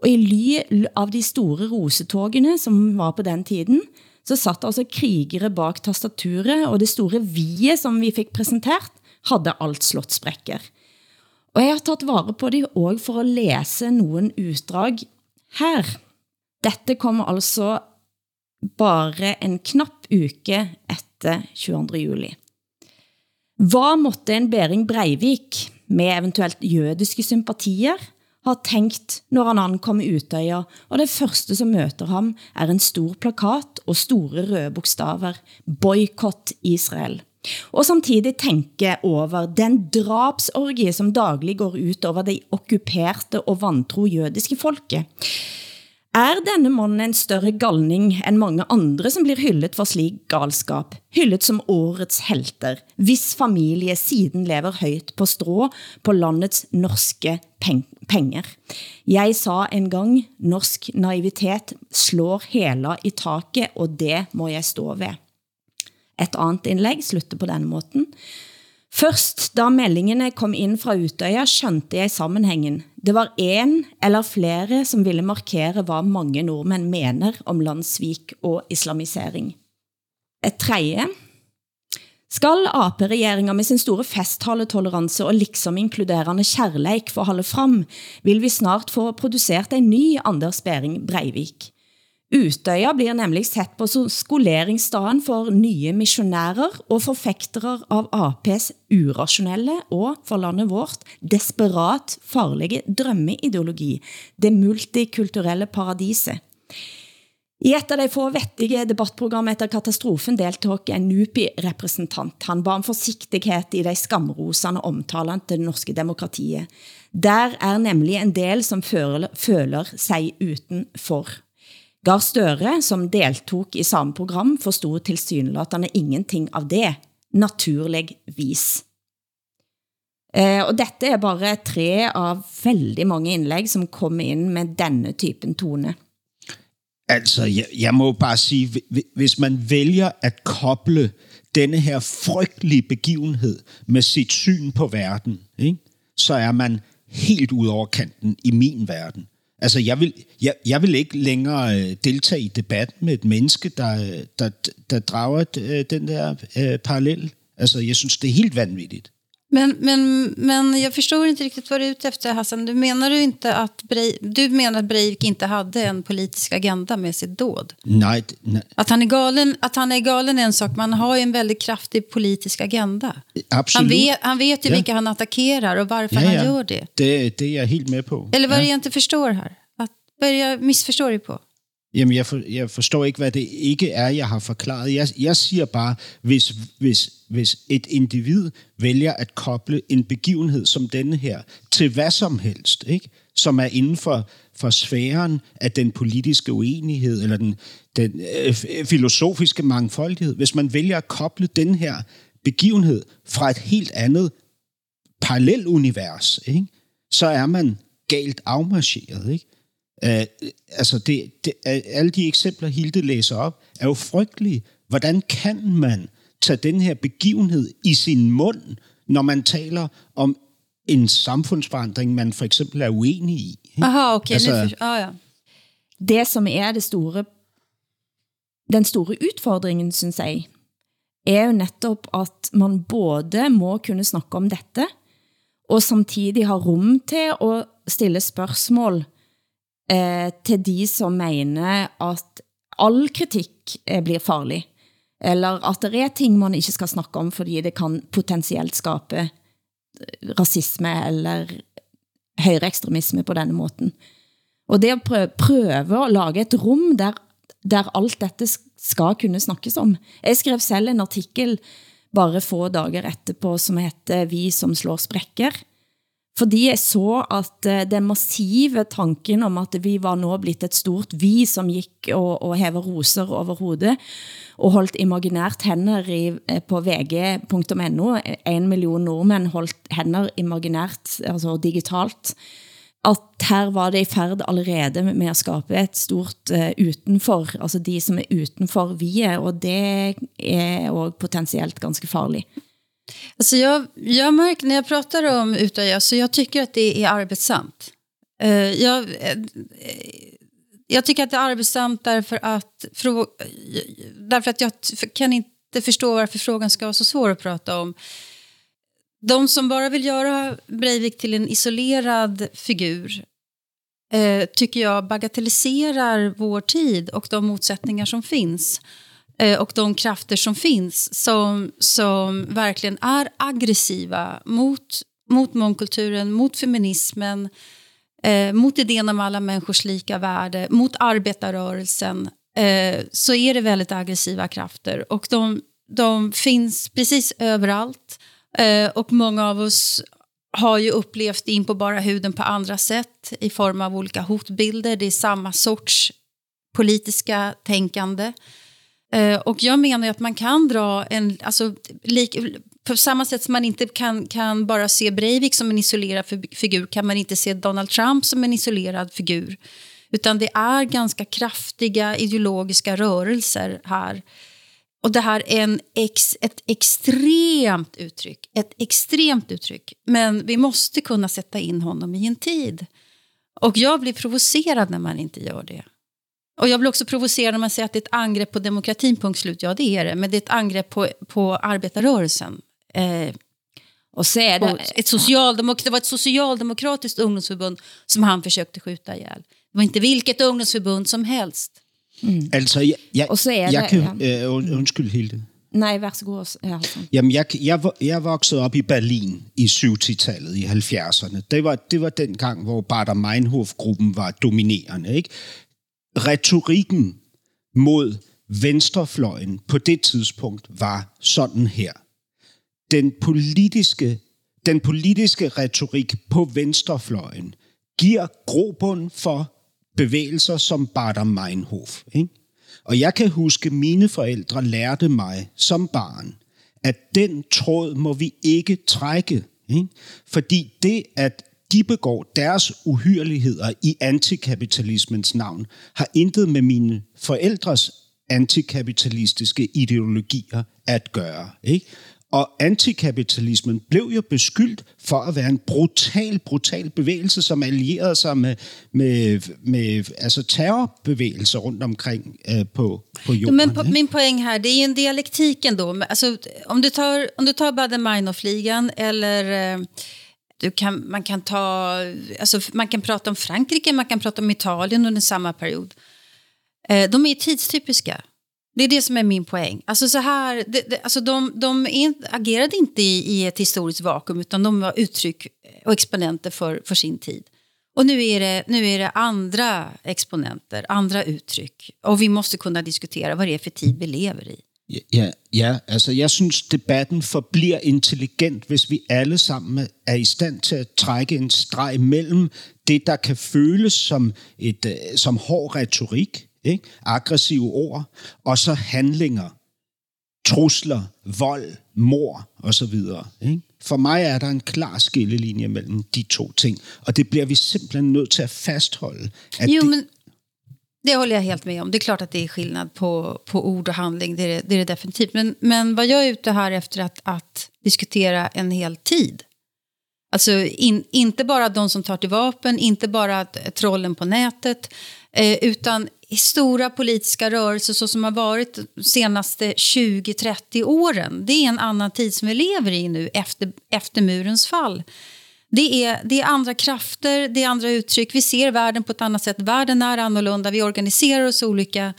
og i ly av de store rosetogene, som var på den tiden, så satt altså krigere bak tastaturet, og det store vie, som vi fik præsenteret, havde alt slått sprækker. Og jeg har taget vare på det også for at læse nogen utdrag her. Dette kommer altså bare en knapp uke efter 22. juli. Hvad måtte en Bering Breivik med eventuelt jødiske sympatier ha tænkt, når han ankom i Utøya, og det første som møter ham er en stor plakat og store røde bogstaver, Boykott Israel og samtidig tænke over den drabsorgie, som daglig går ut over de okkuperte og vantro jødiske folket. Er denne mannen en større galning end mange andre, som blir hyllet for slik galskap? Hyllet som årets helter, hvis familie siden lever højt på strå på landets norske peng penger. Jeg sa en gang, norsk naivitet slår hela i taket, og det må jeg stå ved. Et andet indlæg slutter på den måten. Først da meldingene kom ind fra Utøya, skjønte jeg sammenhængen. Det var en eller flere, som ville markere, hvad mange nordmænd mener om landsvik og islamisering. Et tredje. Skal AP-regeringen med sin store festhalletolerance og liksom inkluderende kærleik for holde frem, vil vi snart få produceret en ny Anders Bering Breivik. Utøya blir nemlig sett på som skoleringsstaden for nye missionærer og forfægtere av AP's urationelle og for landet vårt desperat farlige drømmeideologi, det multikulturelle paradiset. I et av de få vettige debattprogram efter katastrofen deltog en NUPI-representant. Han var om forsigtighed i de skamrosende omtalene til det norske demokratiet. Der er nemlig en del, som føler, føler sig utenfor. Gar Støre, som deltog i samme program, forstod tilsynelatende ingenting av det, naturligvis. Eh, og dette er bare tre av veldig mange indlæg, som kommer ind med denne typen tone. Altså, jeg, jeg må bare sige, hvis man vælger at koble denne her frygtelige begivenhed med sit syn på verden, ikke? så er man helt ud over kanten i min verden. Altså, jeg vil, jeg, jeg vil ikke længere øh, deltage i debat med et menneske, der, øh, der, der drager øh, den der øh, parallel. Altså, jeg synes, det er helt vanvittigt. Men, men, men jag förstår inte riktigt vad du är ute efter Hassan. Du menar du inte att Breivik, du menar att Breivik inte hade en politisk agenda med sitt dåd? Nej, nej. Att han är galen, att han är galen är en sak, man har ju en väldigt kraftig politisk agenda. Absolut. Han vet, han vet ju ja. vilka han attackerar och varför ja, ja. han gör det. det. Det är jag helt med på. Eller vad ja. jag inte förstår här? Att, vad jag missförstår dig på? Jamen, jeg, for, jeg forstår ikke, hvad det ikke er, jeg har forklaret. Jeg, jeg siger bare, hvis, hvis, hvis et individ vælger at koble en begivenhed som denne her til hvad som helst, ikke? som er inden for, for sfæren af den politiske uenighed eller den, den øh, øh filosofiske mangfoldighed, hvis man vælger at koble den her begivenhed fra et helt andet parallelunivers, ikke? så er man galt afmarcheret. Ikke? Uh, altså, det, det, alle de eksempler, Hilde læser op, er jo frygtelige. Hvordan kan man tage den her begivenhed i sin mund, når man taler om en samfundsforandring, man for eksempel er uenig i? Ikke? Aha, okay. Altså, oh, ja. Det, som er det store, den store udfordringen, synes jeg, er jo netop, at man både må kunne snakke om dette, og samtidig ha rum til at stille spørgsmål eh, til de som mener, at all kritik eh, blir farlig. Eller at det er ting, man ikke skal snakke om, fordi det kan potentielt skabe eh, racisme eller høyreekstremisme på denne måten. Og det at prøve, prøve at lage et rum, der, der alt dette skal kunne snakkes om. Jeg skrev selv en artikel bare få dager etterpå, som heter Vi som slår sprekker, fordi jeg så at eh, den massive tanken om at vi var nå blitt et stort vi, som gik og, og hever roser over hovedet, og holdt imaginært hænder i, eh, på vg.no, en million nordmænd holdt hænder imaginært, altså digitalt, at her var det i færd allerede med at skabe et stort uh, utenfor, altså de som er utenfor vi er, og det er også potentielt ganske farligt. Alltså jag, jag märker när jag pratar om Utöja så jag tycker att det är arbetsamt. Uh, jag, uh, jag tycker att det är arbetsamt därför att, för, därför att jag kan inte förstå varför frågan ska vara så svår att prata om. De som bara vill göra Breivik till en isolerad figur uh, tycker jag bagatelliserar vår tid och de motsättningar som finns. Eh, och de krafter som finns som, som verkligen är aggressiva mot, mot mångkulturen, mot feminismen, eh, mot idén om alla människors lika värde, mot arbetarrörelsen, eh, så är det väldigt aggressiva krafter. Och de, de finns precis överallt. Eh, och många av oss har ju upplevt in på bara huden på andra sätt i form av olika hotbilder. Det är samma sorts politiska tänkande. Eh, och jag menar att man kan dra en... Alltså, lik, på samma sätt som man inte kan, kan bara se Breivik som en isolerad figur kan man inte se Donald Trump som en isolerad figur. Utan det är ganska kraftiga ideologiska rörelser här. Och det här är en ex, ett extremt uttryck. Ett extremt uttryck. Men vi måste kunna sätta in honom i en tid. Och jag blir provocerad när man inte gör det. Och jag blir också provocerad när man säger att det är ett angrepp på demokratin, punkt slut. Ja, det är det. Men det är ett angrepp på, på arbetarrörelsen. Eh, och så är det, ett socialdemok det var ett socialdemokratiskt ungdomsförbund som han försökte skjuta ihjäl. Det var inte vilket ungdomsförbund som helst. Mm. Altså, jeg, jeg, og så er jeg det, kan, ja. øh, undskyld, Hilde. Nej, vær så god. Ja, Jamen, jeg, jeg, jeg voksede op i Berlin i 70-tallet, i 70'erne. Det var, det var den gang, hvor Bader Meinhof-gruppen var dominerende. Ikke? Retorikken mod venstrefløjen på det tidspunkt var sådan her. Den politiske, den politiske retorik på venstrefløjen giver grobund for bevægelser som Bader Meinhof. Ikke? Og jeg kan huske, mine forældre lærte mig som barn, at den tråd må vi ikke trække. Ikke? Fordi det, at de begår deres uhyreligheder i antikapitalismens navn, har intet med mine forældres antikapitalistiske ideologier at gøre. Ikke? Og antikapitalismen blev jo beskyldt for at være en brutal, brutal bevægelse, som allierede sig med, med, med altså terrorbevægelser rundt omkring øh, på, på jorden. Men på, min poäng här, det är en dialektik ändå. Alltså, om, du tar, om du tar Baden-Meinhof-ligan eller eh, du kan, man, kan ta, alltså, man kan prata om Frankrike, man kan prata om Italien under samma period. Eh, de är tidstypiska. Det är det som är min poäng. Alltså så här, det, det, alltså de, de in, agerade inte i, i, ett historiskt vakuum utan de var uttryck och exponenter för, för sin tid. Och nu är, det, nu är det andra exponenter, andra uttryck. Och vi måste kunna diskutera vad det är för tid vi lever i. Ja, ja altså jeg synes, debatten forbliver intelligent, hvis vi alle sammen er i stand til at trække en streg mellem det, der kan føles som, et, øh, som hård retorik, ikke? aggressive ord, og så handlinger, trusler, vold, mor osv. Ikke? For mig er der en klar skillelinje mellem de to ting, og det bliver vi simpelthen nødt til at fastholde. At jo, det, men det håller jag helt med om. Det är klart att det är skillnad på, på ord och handling, det är det, det, är det definitivt. Men, men vad jag är ute här efter att, att diskutera en hel tid. Alltså in, inte bara de som tar till vapen, inte bara trollen på nätet, eh, utan stora politiska rörelser så som har varit de senaste 20-30 åren. Det är en annan tid som vi lever i nu efter, efter murens fall. Det är, det är andra krafter, det är andra uttryck. Vi ser världen på ett annat sätt. Världen är annorlunda, vi organiserar oss olika,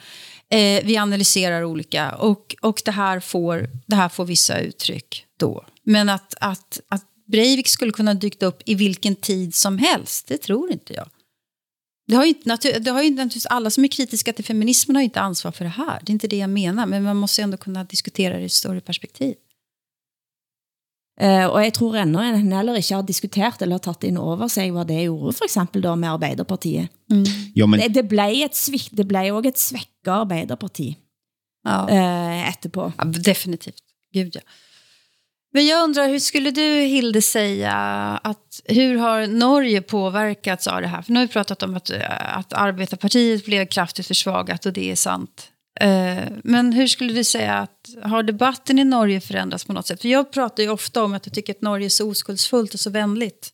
eh, vi analyserar olika och, och det, här får, det här får vissa uttryck då. Men att, att, att Breivik skulle kunna dykt upp i vilken tid som helst, det tror inte jag. Det har, ju inte, det har ju naturligtvis alla som är kritiska till feminismen har ju inte ansvar för det här. Det är inte det jag menar, men man måste ändå kunna diskutera det i ett större perspektiv. Uh, og jeg tror ennå en heller ikke har diskutert eller tatt inn over sig, hvad det gjorde for eksempel da med Arbeiderpartiet. Mm. Jo, men... det, det, ble et svik, det ble også et svekket Arbeiderparti ja. uh, etterpå. Ja, definitivt. Gud ja. Men jag undrar, hur skulle du, Hilde, säga att hur har Norge påverkats av det här? För nu har vi pratat om att, att arbetarpartiet blev kraftigt försvagat och det är sant. Eh, men hur skulle du säga att har debatten i Norge förändrats på något sätt? För jag pratar ju ofta om att jag tycker att Norge är så oskuldsfullt och så vänligt.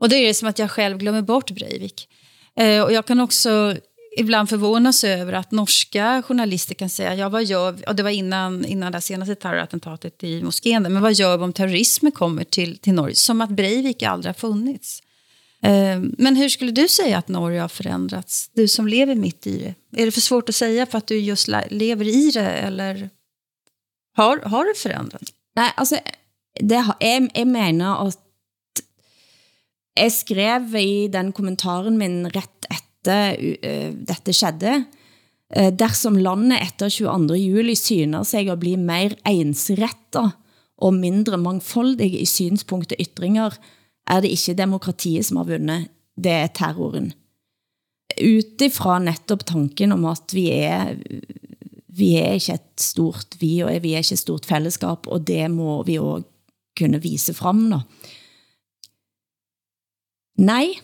Och det är det som att jag själv glömmer bort Breivik. Eh, och jag kan också ibland förvånas över att norska journalister kan säga, ja vad gör vi? Och det var innan, innan det senaste terrorattentatet i moskén, men vad gör vi om terrorismen kommer till, till Norge? Som att Breivik aldrig har funnits. Eh, men hur skulle du säga att Norge har förändrats? Du som lever mitt i det. Är det för svårt att säga för att du just lever i det eller har, har det förändrats? Nej, alltså det har, jeg, jeg mener at jeg skrev i den kommentaren min ret efter eh, uh, dette skedde, uh, dersom landet efter 22. juli syner sig at bli mer ensrettet og mindre mangfoldig i synspunkt og ytringer, er det ikke demokratiet som har vundet, det er terroren. Utifra netop tanken om at vi er, vi er ikke et stort vi, og vi er ikke et stort fællesskab, og det må vi også kunne vise frem nå. Nej,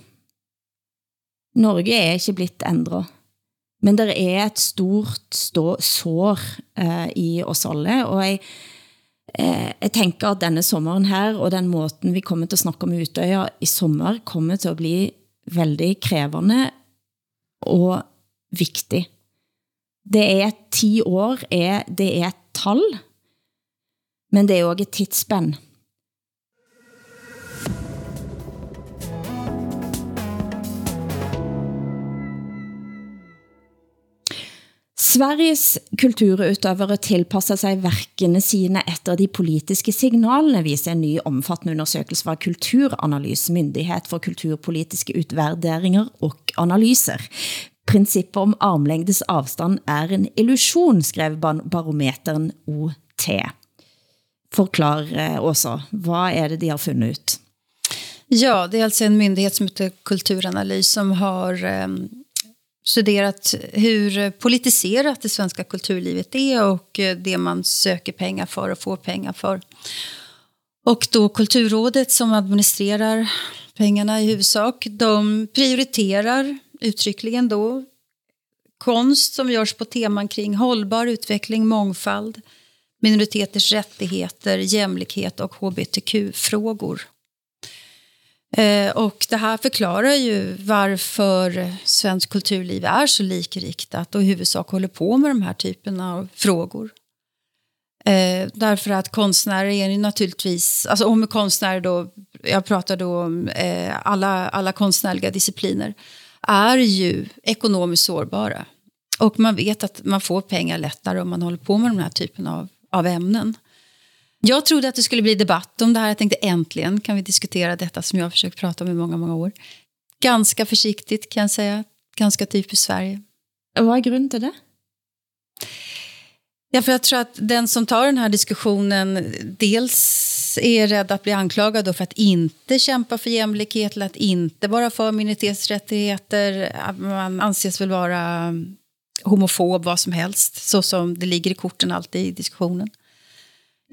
Norge er ikke blitt ændret. Men der er et stort stå, sår eh, i oss alle, og jeg, eh, jeg tænker at denne sommeren her, og den måten vi kommer til at snakke om Utøya i sommer, kommer til at bli veldig krævende og vigtig. Det er 10 år, er, det er et tal, men det er også et tidsspænd. Sveriges kulturutøvere tilpasser sig verkene sine efter de politiske signalene, viser en ny omfattende undersøgelse fra Kulturanalyse, Myndighed for kulturpolitiske utverderinger og analyser. Princippet om armlængdes afstand er en illusion, skrev barometeren OT. Forklar eh, også, hvad er det de har fundet ut? Ja, det är alltså en myndighet som heter Kulturanalys som har eh, studerat hur politiserat det svenska kulturlivet är och eh, det man söker pengar för och får pengar för. Och då Kulturrådet som administrerar pengarna i huvudsak, de prioriterar uttryckligen då konst som görs på teman kring hållbar utveckling, mångfald, minoriteters rättigheter, jämlikhet och hbtq-frågor. Eh, och det här förklarar ju varför svensk kulturliv är så likriktat och i huvudsak håller på med de här typen av frågor. Eh, därför att konstnärer är ju naturligtvis, alltså om konstnärer då, jag pratar då om eh, alla, alla konstnärliga discipliner, är ju ekonomiskt sårbara. Och man vet att man får pengar lättare om man håller på med de här typen av, av ämnen. Jag trodde att det skulle bli debatt om det här. Jag tänkte äntligen kan vi diskutera detta som jag har försökt prata om i många, många år. Ganska försiktigt kan jag säga. Ganska typiskt Sverige. Vad är grunden till det? Ja, för jag tror att den som tar den här diskussionen dels är rädd att bli anklagad för att inte kämpa för jämlikhet eller att inte vara för minoritetsrättigheter. Man anses väl vara homofob, vad som helst, så som det ligger i korten alltid i diskussionen.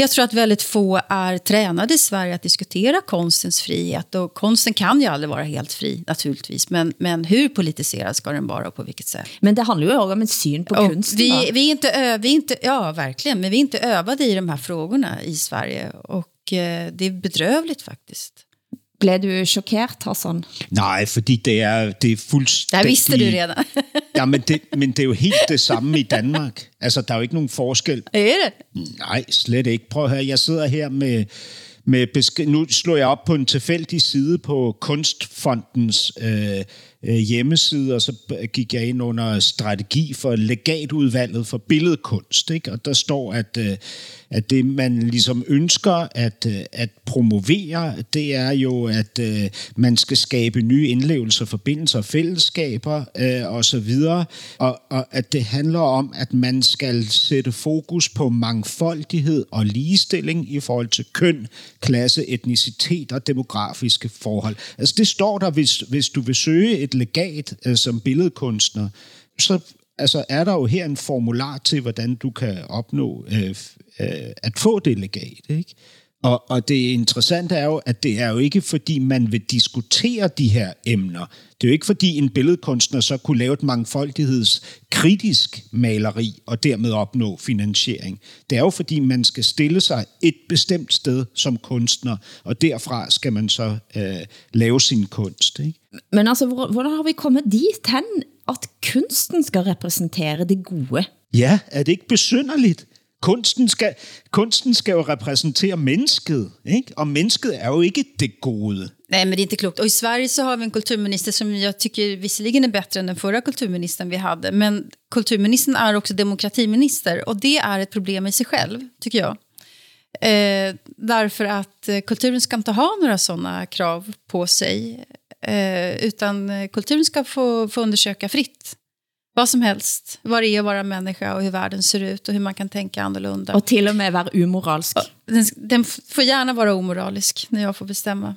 Jag tror att väldigt få är tränade i Sverige att diskutera konstens frihet. Och konsten kan ju aldrig vara helt fri, naturligtvis. Men, men hur politiserad ska den vara och på vilket sätt? Men det handlar ju också om en syn på och kunsten. Vi, vi, är inte, vi är inte, ja, verkligen. Men vi är inte övade i de här frågorna i Sverige. Och eh, det är bedrövligt faktiskt. Blev du chokeret, Hassan? Nej, fordi det er, det er fuldstændig... Der vidste du redan. ja, men det, men det er jo helt det samme i Danmark. Altså, der er jo ikke nogen forskel. Er det? Nej, slet ikke. Prøv at høre, jeg sidder her med, med besked... Nu slår jeg op på en tilfældig side på Kunstfondens øh, øh, hjemmeside, og så gik jeg ind under strategi for legatudvalget for billedkunst. Ikke? Og der står, at, øh, at det, man ligesom ønsker at, øh, at promovere, det er jo, at øh, man skal skabe nye indlevelser, forbindelser fællesskaber øh, og så videre. Og, og at det handler om, at man skal sætte fokus på mangfoldighed og ligestilling i forhold til køn, klasse, etnicitet og demografiske forhold. Altså det står der, hvis, hvis du vil søge et legat øh, som billedkunstner, så altså, er der jo her en formular til, hvordan du kan opnå øh, øh, at få det legat. Ikke? Og, og det interessante er jo, at det er jo ikke, fordi man vil diskutere de her emner. Det er jo ikke, fordi en billedkunstner så kunne lave et mangfoldighedskritisk maleri og dermed opnå finansiering. Det er jo, fordi man skal stille sig et bestemt sted som kunstner, og derfra skal man så øh, lave sin kunst. Ikke? Men altså, hvordan har vi kommet dit hen, at kunsten skal repræsentere det gode? Ja, er det ikke besynderligt? Kunsten skal, kunsten skal jo repræsentere mennesket, ikke? og mennesket er jo ikke det gode. Nej, men det är inte klokt. Och i Sverige så har vi en kulturminister som jag tycker visserligen är bättre än den förra kulturministern vi hade. Men kulturministern är också demokratiminister och det är ett problem i sig själv, tycker jag. Eh, därför att eh, kulturen ska inte ha några sådana krav på sig. Eh, utan kulturen ska få, få undersöka fritt vad som helst. Vad det är att vara människa och hur världen ser ut och hur man kan tänka annorlunda. Och till och med vara umoralsk. Den, den får gärna vara omoralisk när jag får bestämma.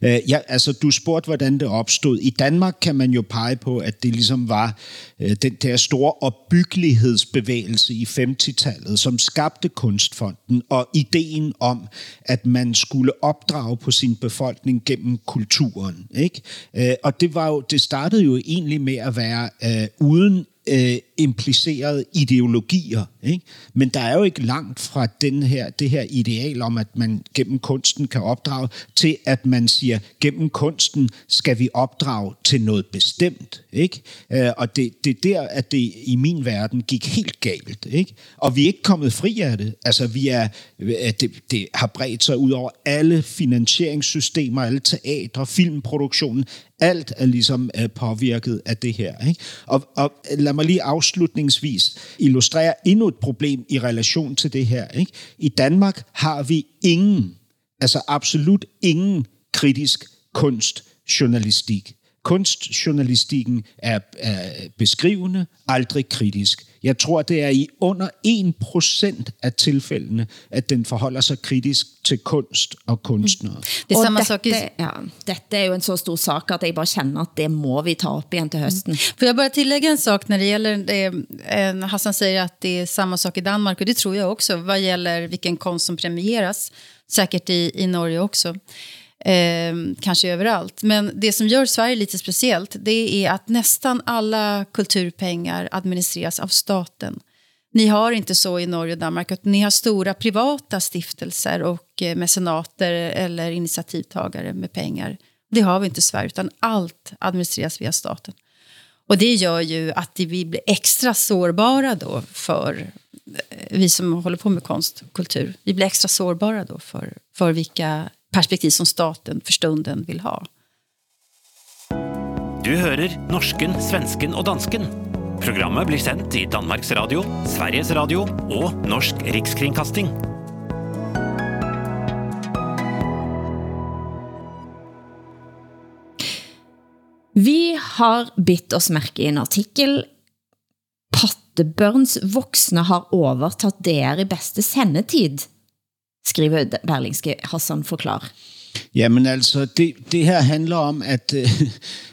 Øh, ja, altså, du spurgte, hvordan det opstod. I Danmark kan man jo pege på, at det ligesom var Øh, den der store opbyggelighedsbevægelse i 50-tallet, som skabte Kunstfonden, og ideen om, at man skulle opdrage på sin befolkning gennem kulturen. Ikke? Øh, og det, var jo, det startede jo egentlig med at være øh, uden øh, implicerede ideologier. Ikke? Men der er jo ikke langt fra den her, det her ideal om, at man gennem kunsten kan opdrage, til at man siger, gennem kunsten skal vi opdrage til noget bestemt. Ikke? Øh, og det, det er der, at det i min verden gik helt galt. Ikke? Og vi er ikke kommet fri af det. Altså, vi er, det, det har bredt sig ud over alle finansieringssystemer, alle teatre, filmproduktionen, alt er ligesom øh, påvirket af det her. Ikke? Og, og lad mig lige afslutningsvis illustrere endnu et problem i relation til det her. Ikke? I Danmark har vi ingen, altså absolut ingen kritisk kunstjournalistik. Kunstjournalistikken er, er beskrivende, aldrig kritisk. Jeg tror, det er i under 1% af tilfældene, at den forholder sig kritisk til kunst og kunstnere. Mm. Det er samme sak dette, ja, dette er jo en så stor sak, at jeg bare känner at det må vi ta upp igen til høsten. Mm. Får jag bara tillägga en sak när det gäller det, eh, Hassan säger att det är samma sak i Danmark och det tror jag också vad gäller vilken konst som premieras, säkert i, i Norge också. Eh, kanske överallt. Men det som gör Sverige lite speciellt det är att nästan alla kulturpengar administreras av staten. Ni har inte så i Norge och Danmark, utan ni har stora privata stiftelser och eh, mecenater eller initiativtagare med pengar. Det har vi inte i Sverige, utan allt administreras via staten. Och det gör ju att vi blir extra sårbara då för eh, vi som håller på med konst och kultur. Vi blir extra sårbara då för, för vilka perspektiv som staten för stunden vill ha. Du hører norsken, svensken og dansken. Programmet blir sendt i Danmarks Radio, Sveriges Radio og Norsk Rikskringkasting. Vi har bitt oss mærke i en artikel Pattebørns voksne har overtatt DR i beste sendetid skriver Berlingske Hassan forklar. Jamen altså, det, det her handler om, at, øh,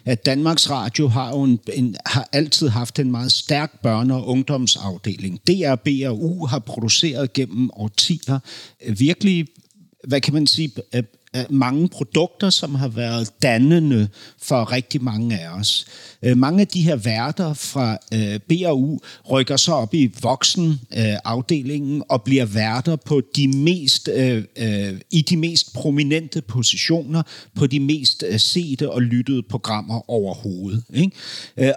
at Danmarks Radio har jo en, en, har altid haft en meget stærk børne- og ungdomsafdeling. DRB og U har produceret gennem årtier øh, virkelig, hvad kan man sige, øh, mange produkter, som har været dannende for rigtig mange af os. Øh, mange af de her værter fra øh, BAU rykker så op i voksenafdelingen øh, og bliver værter på de mest, øh, øh, i de mest prominente positioner, på de mest øh, sete og lyttede programmer overhovedet. Ikke?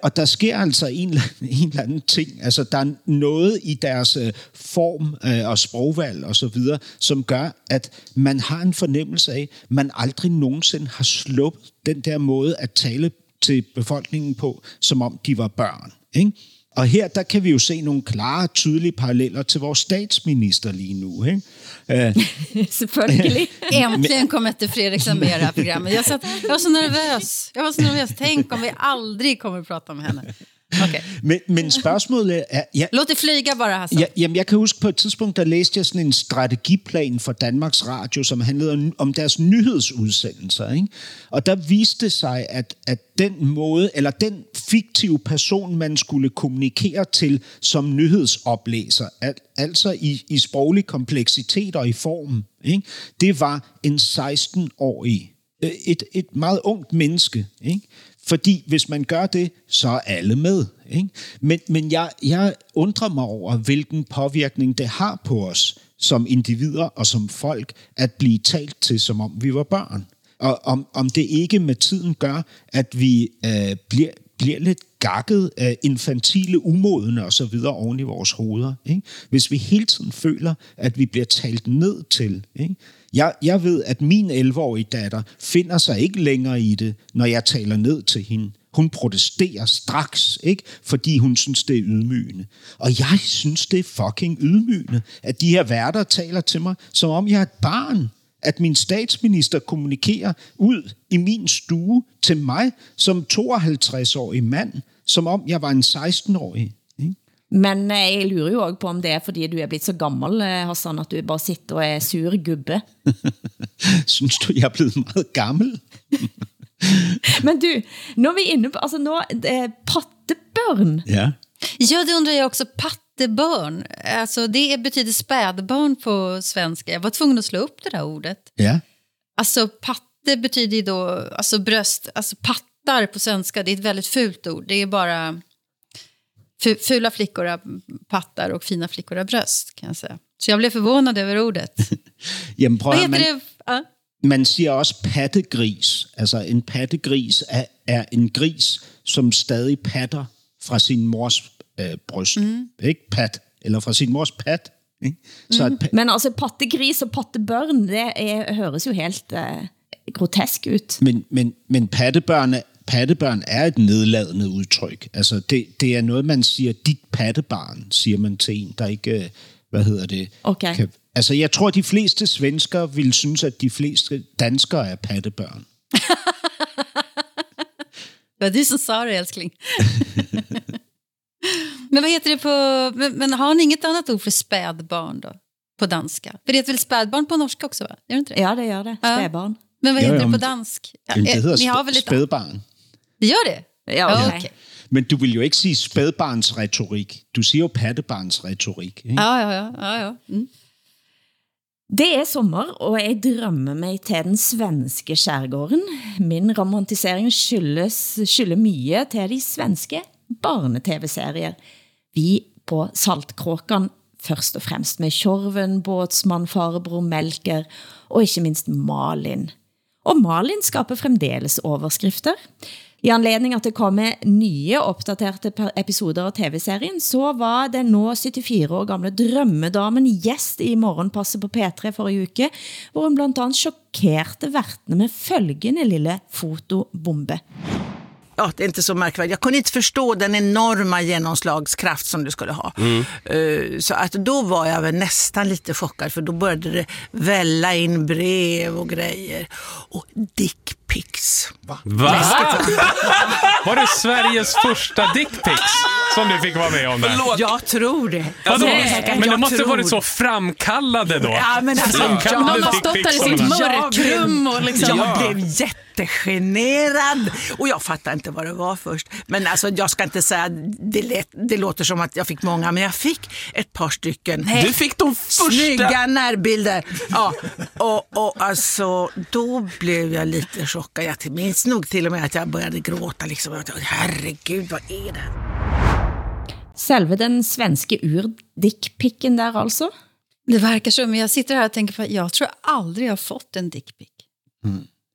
Og der sker altså en, en eller anden ting. Altså, der er noget i deres form og sprogvalg og så videre, som gør, at man har en fornemmelse af, man aldrig nogensinde har sluppet den der måde at tale til befolkningen på, som om de var børn. Ikke? Og her der kan vi jo se nogle klare, tydelige paralleller til vores statsminister lige nu. Ikke? Uh, Selvfølgelig. Äntligen kom inte Fredrik med det här programmet. Jag, satt, jag var så nervös. Jag var så nervös. Tänk om vi aldrig kommer att prata med henne. Okay. Men, men spørgsmålet er... Ja, Låt det flyge bare, Hassan. Ja, jamen, jeg kan huske på et tidspunkt, der læste jeg sådan en strategiplan for Danmarks Radio, som handlede om deres nyhedsudsendelser. Ikke? Og der viste sig, at, at den måde, eller den fiktive person, man skulle kommunikere til som nyhedsoplæser, al, altså i, i sproglig kompleksitet og i form, ikke? det var en 16-årig, øh, et, et meget ungt menneske, ikke? Fordi hvis man gør det, så er alle med. Ikke? Men, men jeg, jeg undrer mig over, hvilken påvirkning det har på os som individer og som folk at blive talt til, som om vi var børn. Og om, om det ikke med tiden gør, at vi øh, bliver, bliver lidt gakket af infantile, umodne og så videre oven i vores hoveder. Ikke? Hvis vi hele tiden føler, at vi bliver talt ned til. Ikke? Jeg, jeg ved, at min 11-årige datter finder sig ikke længere i det, når jeg taler ned til hende. Hun protesterer straks, ikke? fordi hun synes, det er ydmygende. Og jeg synes, det er fucking ydmygende, at de her værter taler til mig, som om jeg er et barn. At min statsminister kommunikerer ud i min stue til mig som 52-årig mand, som om jeg var en 16-årig. Men eh, jeg lurer jo også på om det er fordi du er blitt så gammel, eh, Hassan, at du bare sitter og er sur gubbe. Synes du, jeg er blevet meget gammel? Men du, når vi er inne på, altså nå, eh, pattebørn. Ja. Ja, det undrar jag också. Pattebarn, alltså det betyder spädbarn på svenska. Jag var tvungen att slå upp det där ordet. Ja. Alltså patte betyder ju då alltså bröst, alltså pattar på svenska, det är ett väldigt fult ord. Det är bara fula flickor har pattar och fina flickor har bröst kan jag säga. Så jag blev förvånad över ordet. Jamen prøv Vad at, heter man, det? Ja. man siger også pattegris. Altså en pattegris er, er en gris, som stadig patter fra sin mors øh, bryst. Mm. Ikke pat, eller fra sin mors pat. Ikke? Så pa- Men altså pattegris og pattebørn, det er, høres jo helt eh, grotesk ut. men, men, men pattebørn, er- pattebørn er et nedladende udtryk. Altså det, det er noget, man siger, dit pattebarn, siger man til en, der ikke, øh, hvad hedder det, Okay. kan, Altså, jeg tror, de fleste svenskere vil synes, at de fleste danskere er pattebørn. Var du som sa det älskling. men vad heter det på, men, men har ni inget annat ord för spädbarn då? På danska? För det heter väl spädbarn på norska också va? Gör det inte det? Ja, det gør det. Ja. Spædbarn. Men vad Ja, heter ja, det på dansk? Ja, det hedder ni har sp- väl ett spædbarn. Det gör det? Ja, okay. okej. Men du vil jo ikke sige spædbarnsretorik. Du siger jo pattebarnsretorik. Ikke? Ja, ja, ja. ja, ja. Mm. Det er sommer, og jeg drømmer mig til den svenske skærgården. Min romantisering skyldes, skylder mye til de svenske barne-tv-serier. Vi på Saltkråkan først og fremst med Tjorven, Båtsmann, Farebror, Melker og ikke minst Malin. Og Malin skaber fremdeles overskrifter. I anledning at det kommer nye opdaterte episoder av tv-serien, så var den nå 74 år gamle drømmedamen gjest i Morgenpasset på P3 forrige uke, hvor hun blandt andet chockerte værtene med følgende lille fotobombe. ja, det är inte så märkvärdigt. Jag kunde inte förstå den enorma genomslagskraft som du skulle ha. Eh, Så att då var jag väl nästan lite chockad för då började det välla in brev och grejer. Och dickpics. Va? Var det Sveriges första dickpics som du fick vara med om? Där? Jag tror det. Vadå? Nej, Men de jag måste tror- varit så framkallade då. Ja, men alltså, Framkallade Någon har stått där i sitt mörkrum och liksom... Jag blev jättegenerad och jag fattade inte vad det var först. Men alltså, jag ska inte säga, det, lät, det låter som att jag fick många, men jag fick ett par stycken. Du fick de första... Snygga närbilder. Ja, och, och alltså, då blev jag lite chockad. Jag minns nog till och med att jag började gråta. Liksom. Jag tänkte, Herregud, vad är det? Selve den svenske ur-dickpicken der altså. Det verkar så, men jag sitter här och tänker på jag tror aldrig jag har fått en dickpic.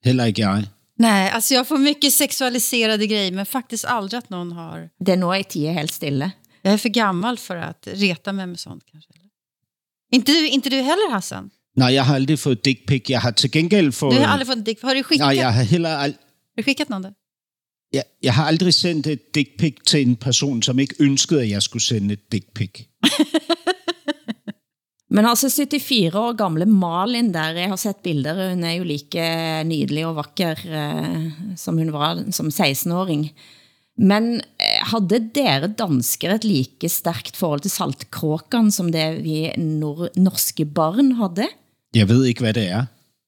Heller ikke jeg. Nej, alltså jag får mycket sexualiserade grejer, men faktiskt aldrig att någon har... Det nå i tide helt stille. Jag är för gammal för att reta mig med sånt kanske. eller? Inte du, inte du heller Hassan? Nej, jeg har aldrig fået dick pic. Jeg har til gengæld fået... Du har aldrig fått en dick Har du skickat, Nej, jeg har heller ald... har du skickat någon där? jeg, jeg har aldrig sendt et dick pic til en person, som ikke ønskede, at jeg skulle sende et dick pic. Men altså 74 år gamle Malin der, jeg har sett bilder, hun er jo like nydelig og vakker eh, som hun var som 16-åring. Men eh, hadde dere dansker et like stærkt forhold til saltkråkan som det vi nor norske barn havde? Jeg ved ikke, hvad det er.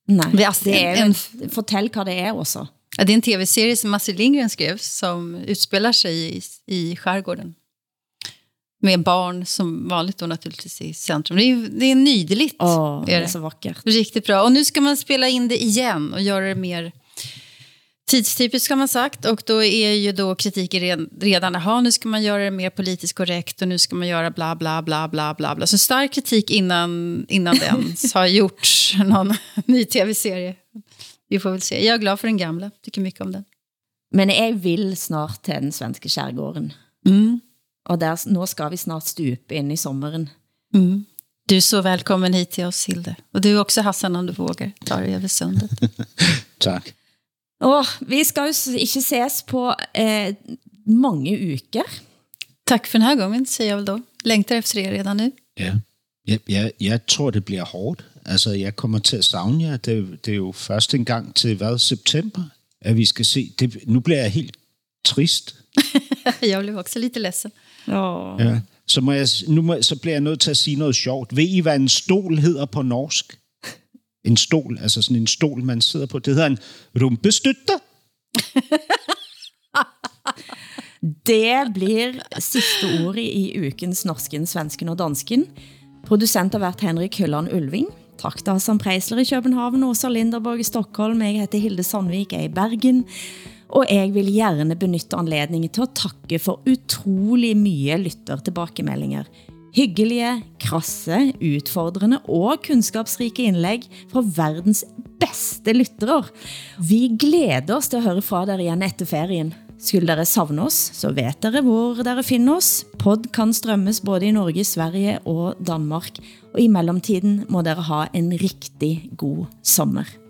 Nej, altså, det er jo en- en, fortell hvad det er også. Ja, det är en tv-serie som Astrid Lindgren skrev som utspelar sig i, i skärgården. Med barn som vanligt då naturligtvis i centrum. Det är, det är nydeligt. Åh, det är er så vakkert. Riktigt bra. Och nu ska man spela in det igen och göra det mer tidstypiskt har man sagt. Och då är ju då kritiken red- redan, jaha nu ska man göra det mer politiskt korrekt och nu ska man göra bla bla bla bla bla bla. Så stark kritik innan, innan det ens har gjorts någon ny tv-serie. Vi får väl se. Jag är glad för den gamla, tycker mycket om den. Men jeg vil snart til den svenske skærgården. Og der, nå skal vi snart stupe ind i sommeren. Du är så välkommen hit till oss, Hilde. Och du också, Hassan, om du vågar ta dig över sundet. Tak. Og vi skal jo ikke ses på eh, mange uker. Tack för den här gången, säger jag väl då. Längtar efter er redan nu. Ja. Jeg, jeg, jeg tror, det bliver hårdt. Altså, jeg kommer til at savne jer. Det, det er jo først en gang til, hvad, september, at vi skal se. Det, nu bliver jeg helt trist. jag blev också lite ledsen. Ja. Ja. så, må jeg, nu må, så bliver jeg nødt til at sige noget sjovt. Ved I, hvad en stol hedder på norsk? En stol, altså sådan en stol, man sidder på. Det hedder en rumpestøtte. Det blir sidste ordet i ukens Norsken, Svensken og Dansken. Producent har været Henrik Hølland Ulving. Tak til Hassan Preisler i København, Åsa Linderborg i Stockholm. Jeg heter Hilde Sandvik, jeg er i Bergen. Og jeg vil gerne benytte anledningen til at takke for utrolig mye lyttertilbakemeldinger. Hyggelige, krasse, udfordrende og kunskapsrike indlæg fra verdens bedste lyttere. Vi glæder os til at høre fra dere igen efter ferien. Skulle dere savne os, så vet dere hvor dere finder os. Pod kan strømmes både i Norge, Sverige og Danmark. Og i mellemtiden må dere ha en rigtig god sommer.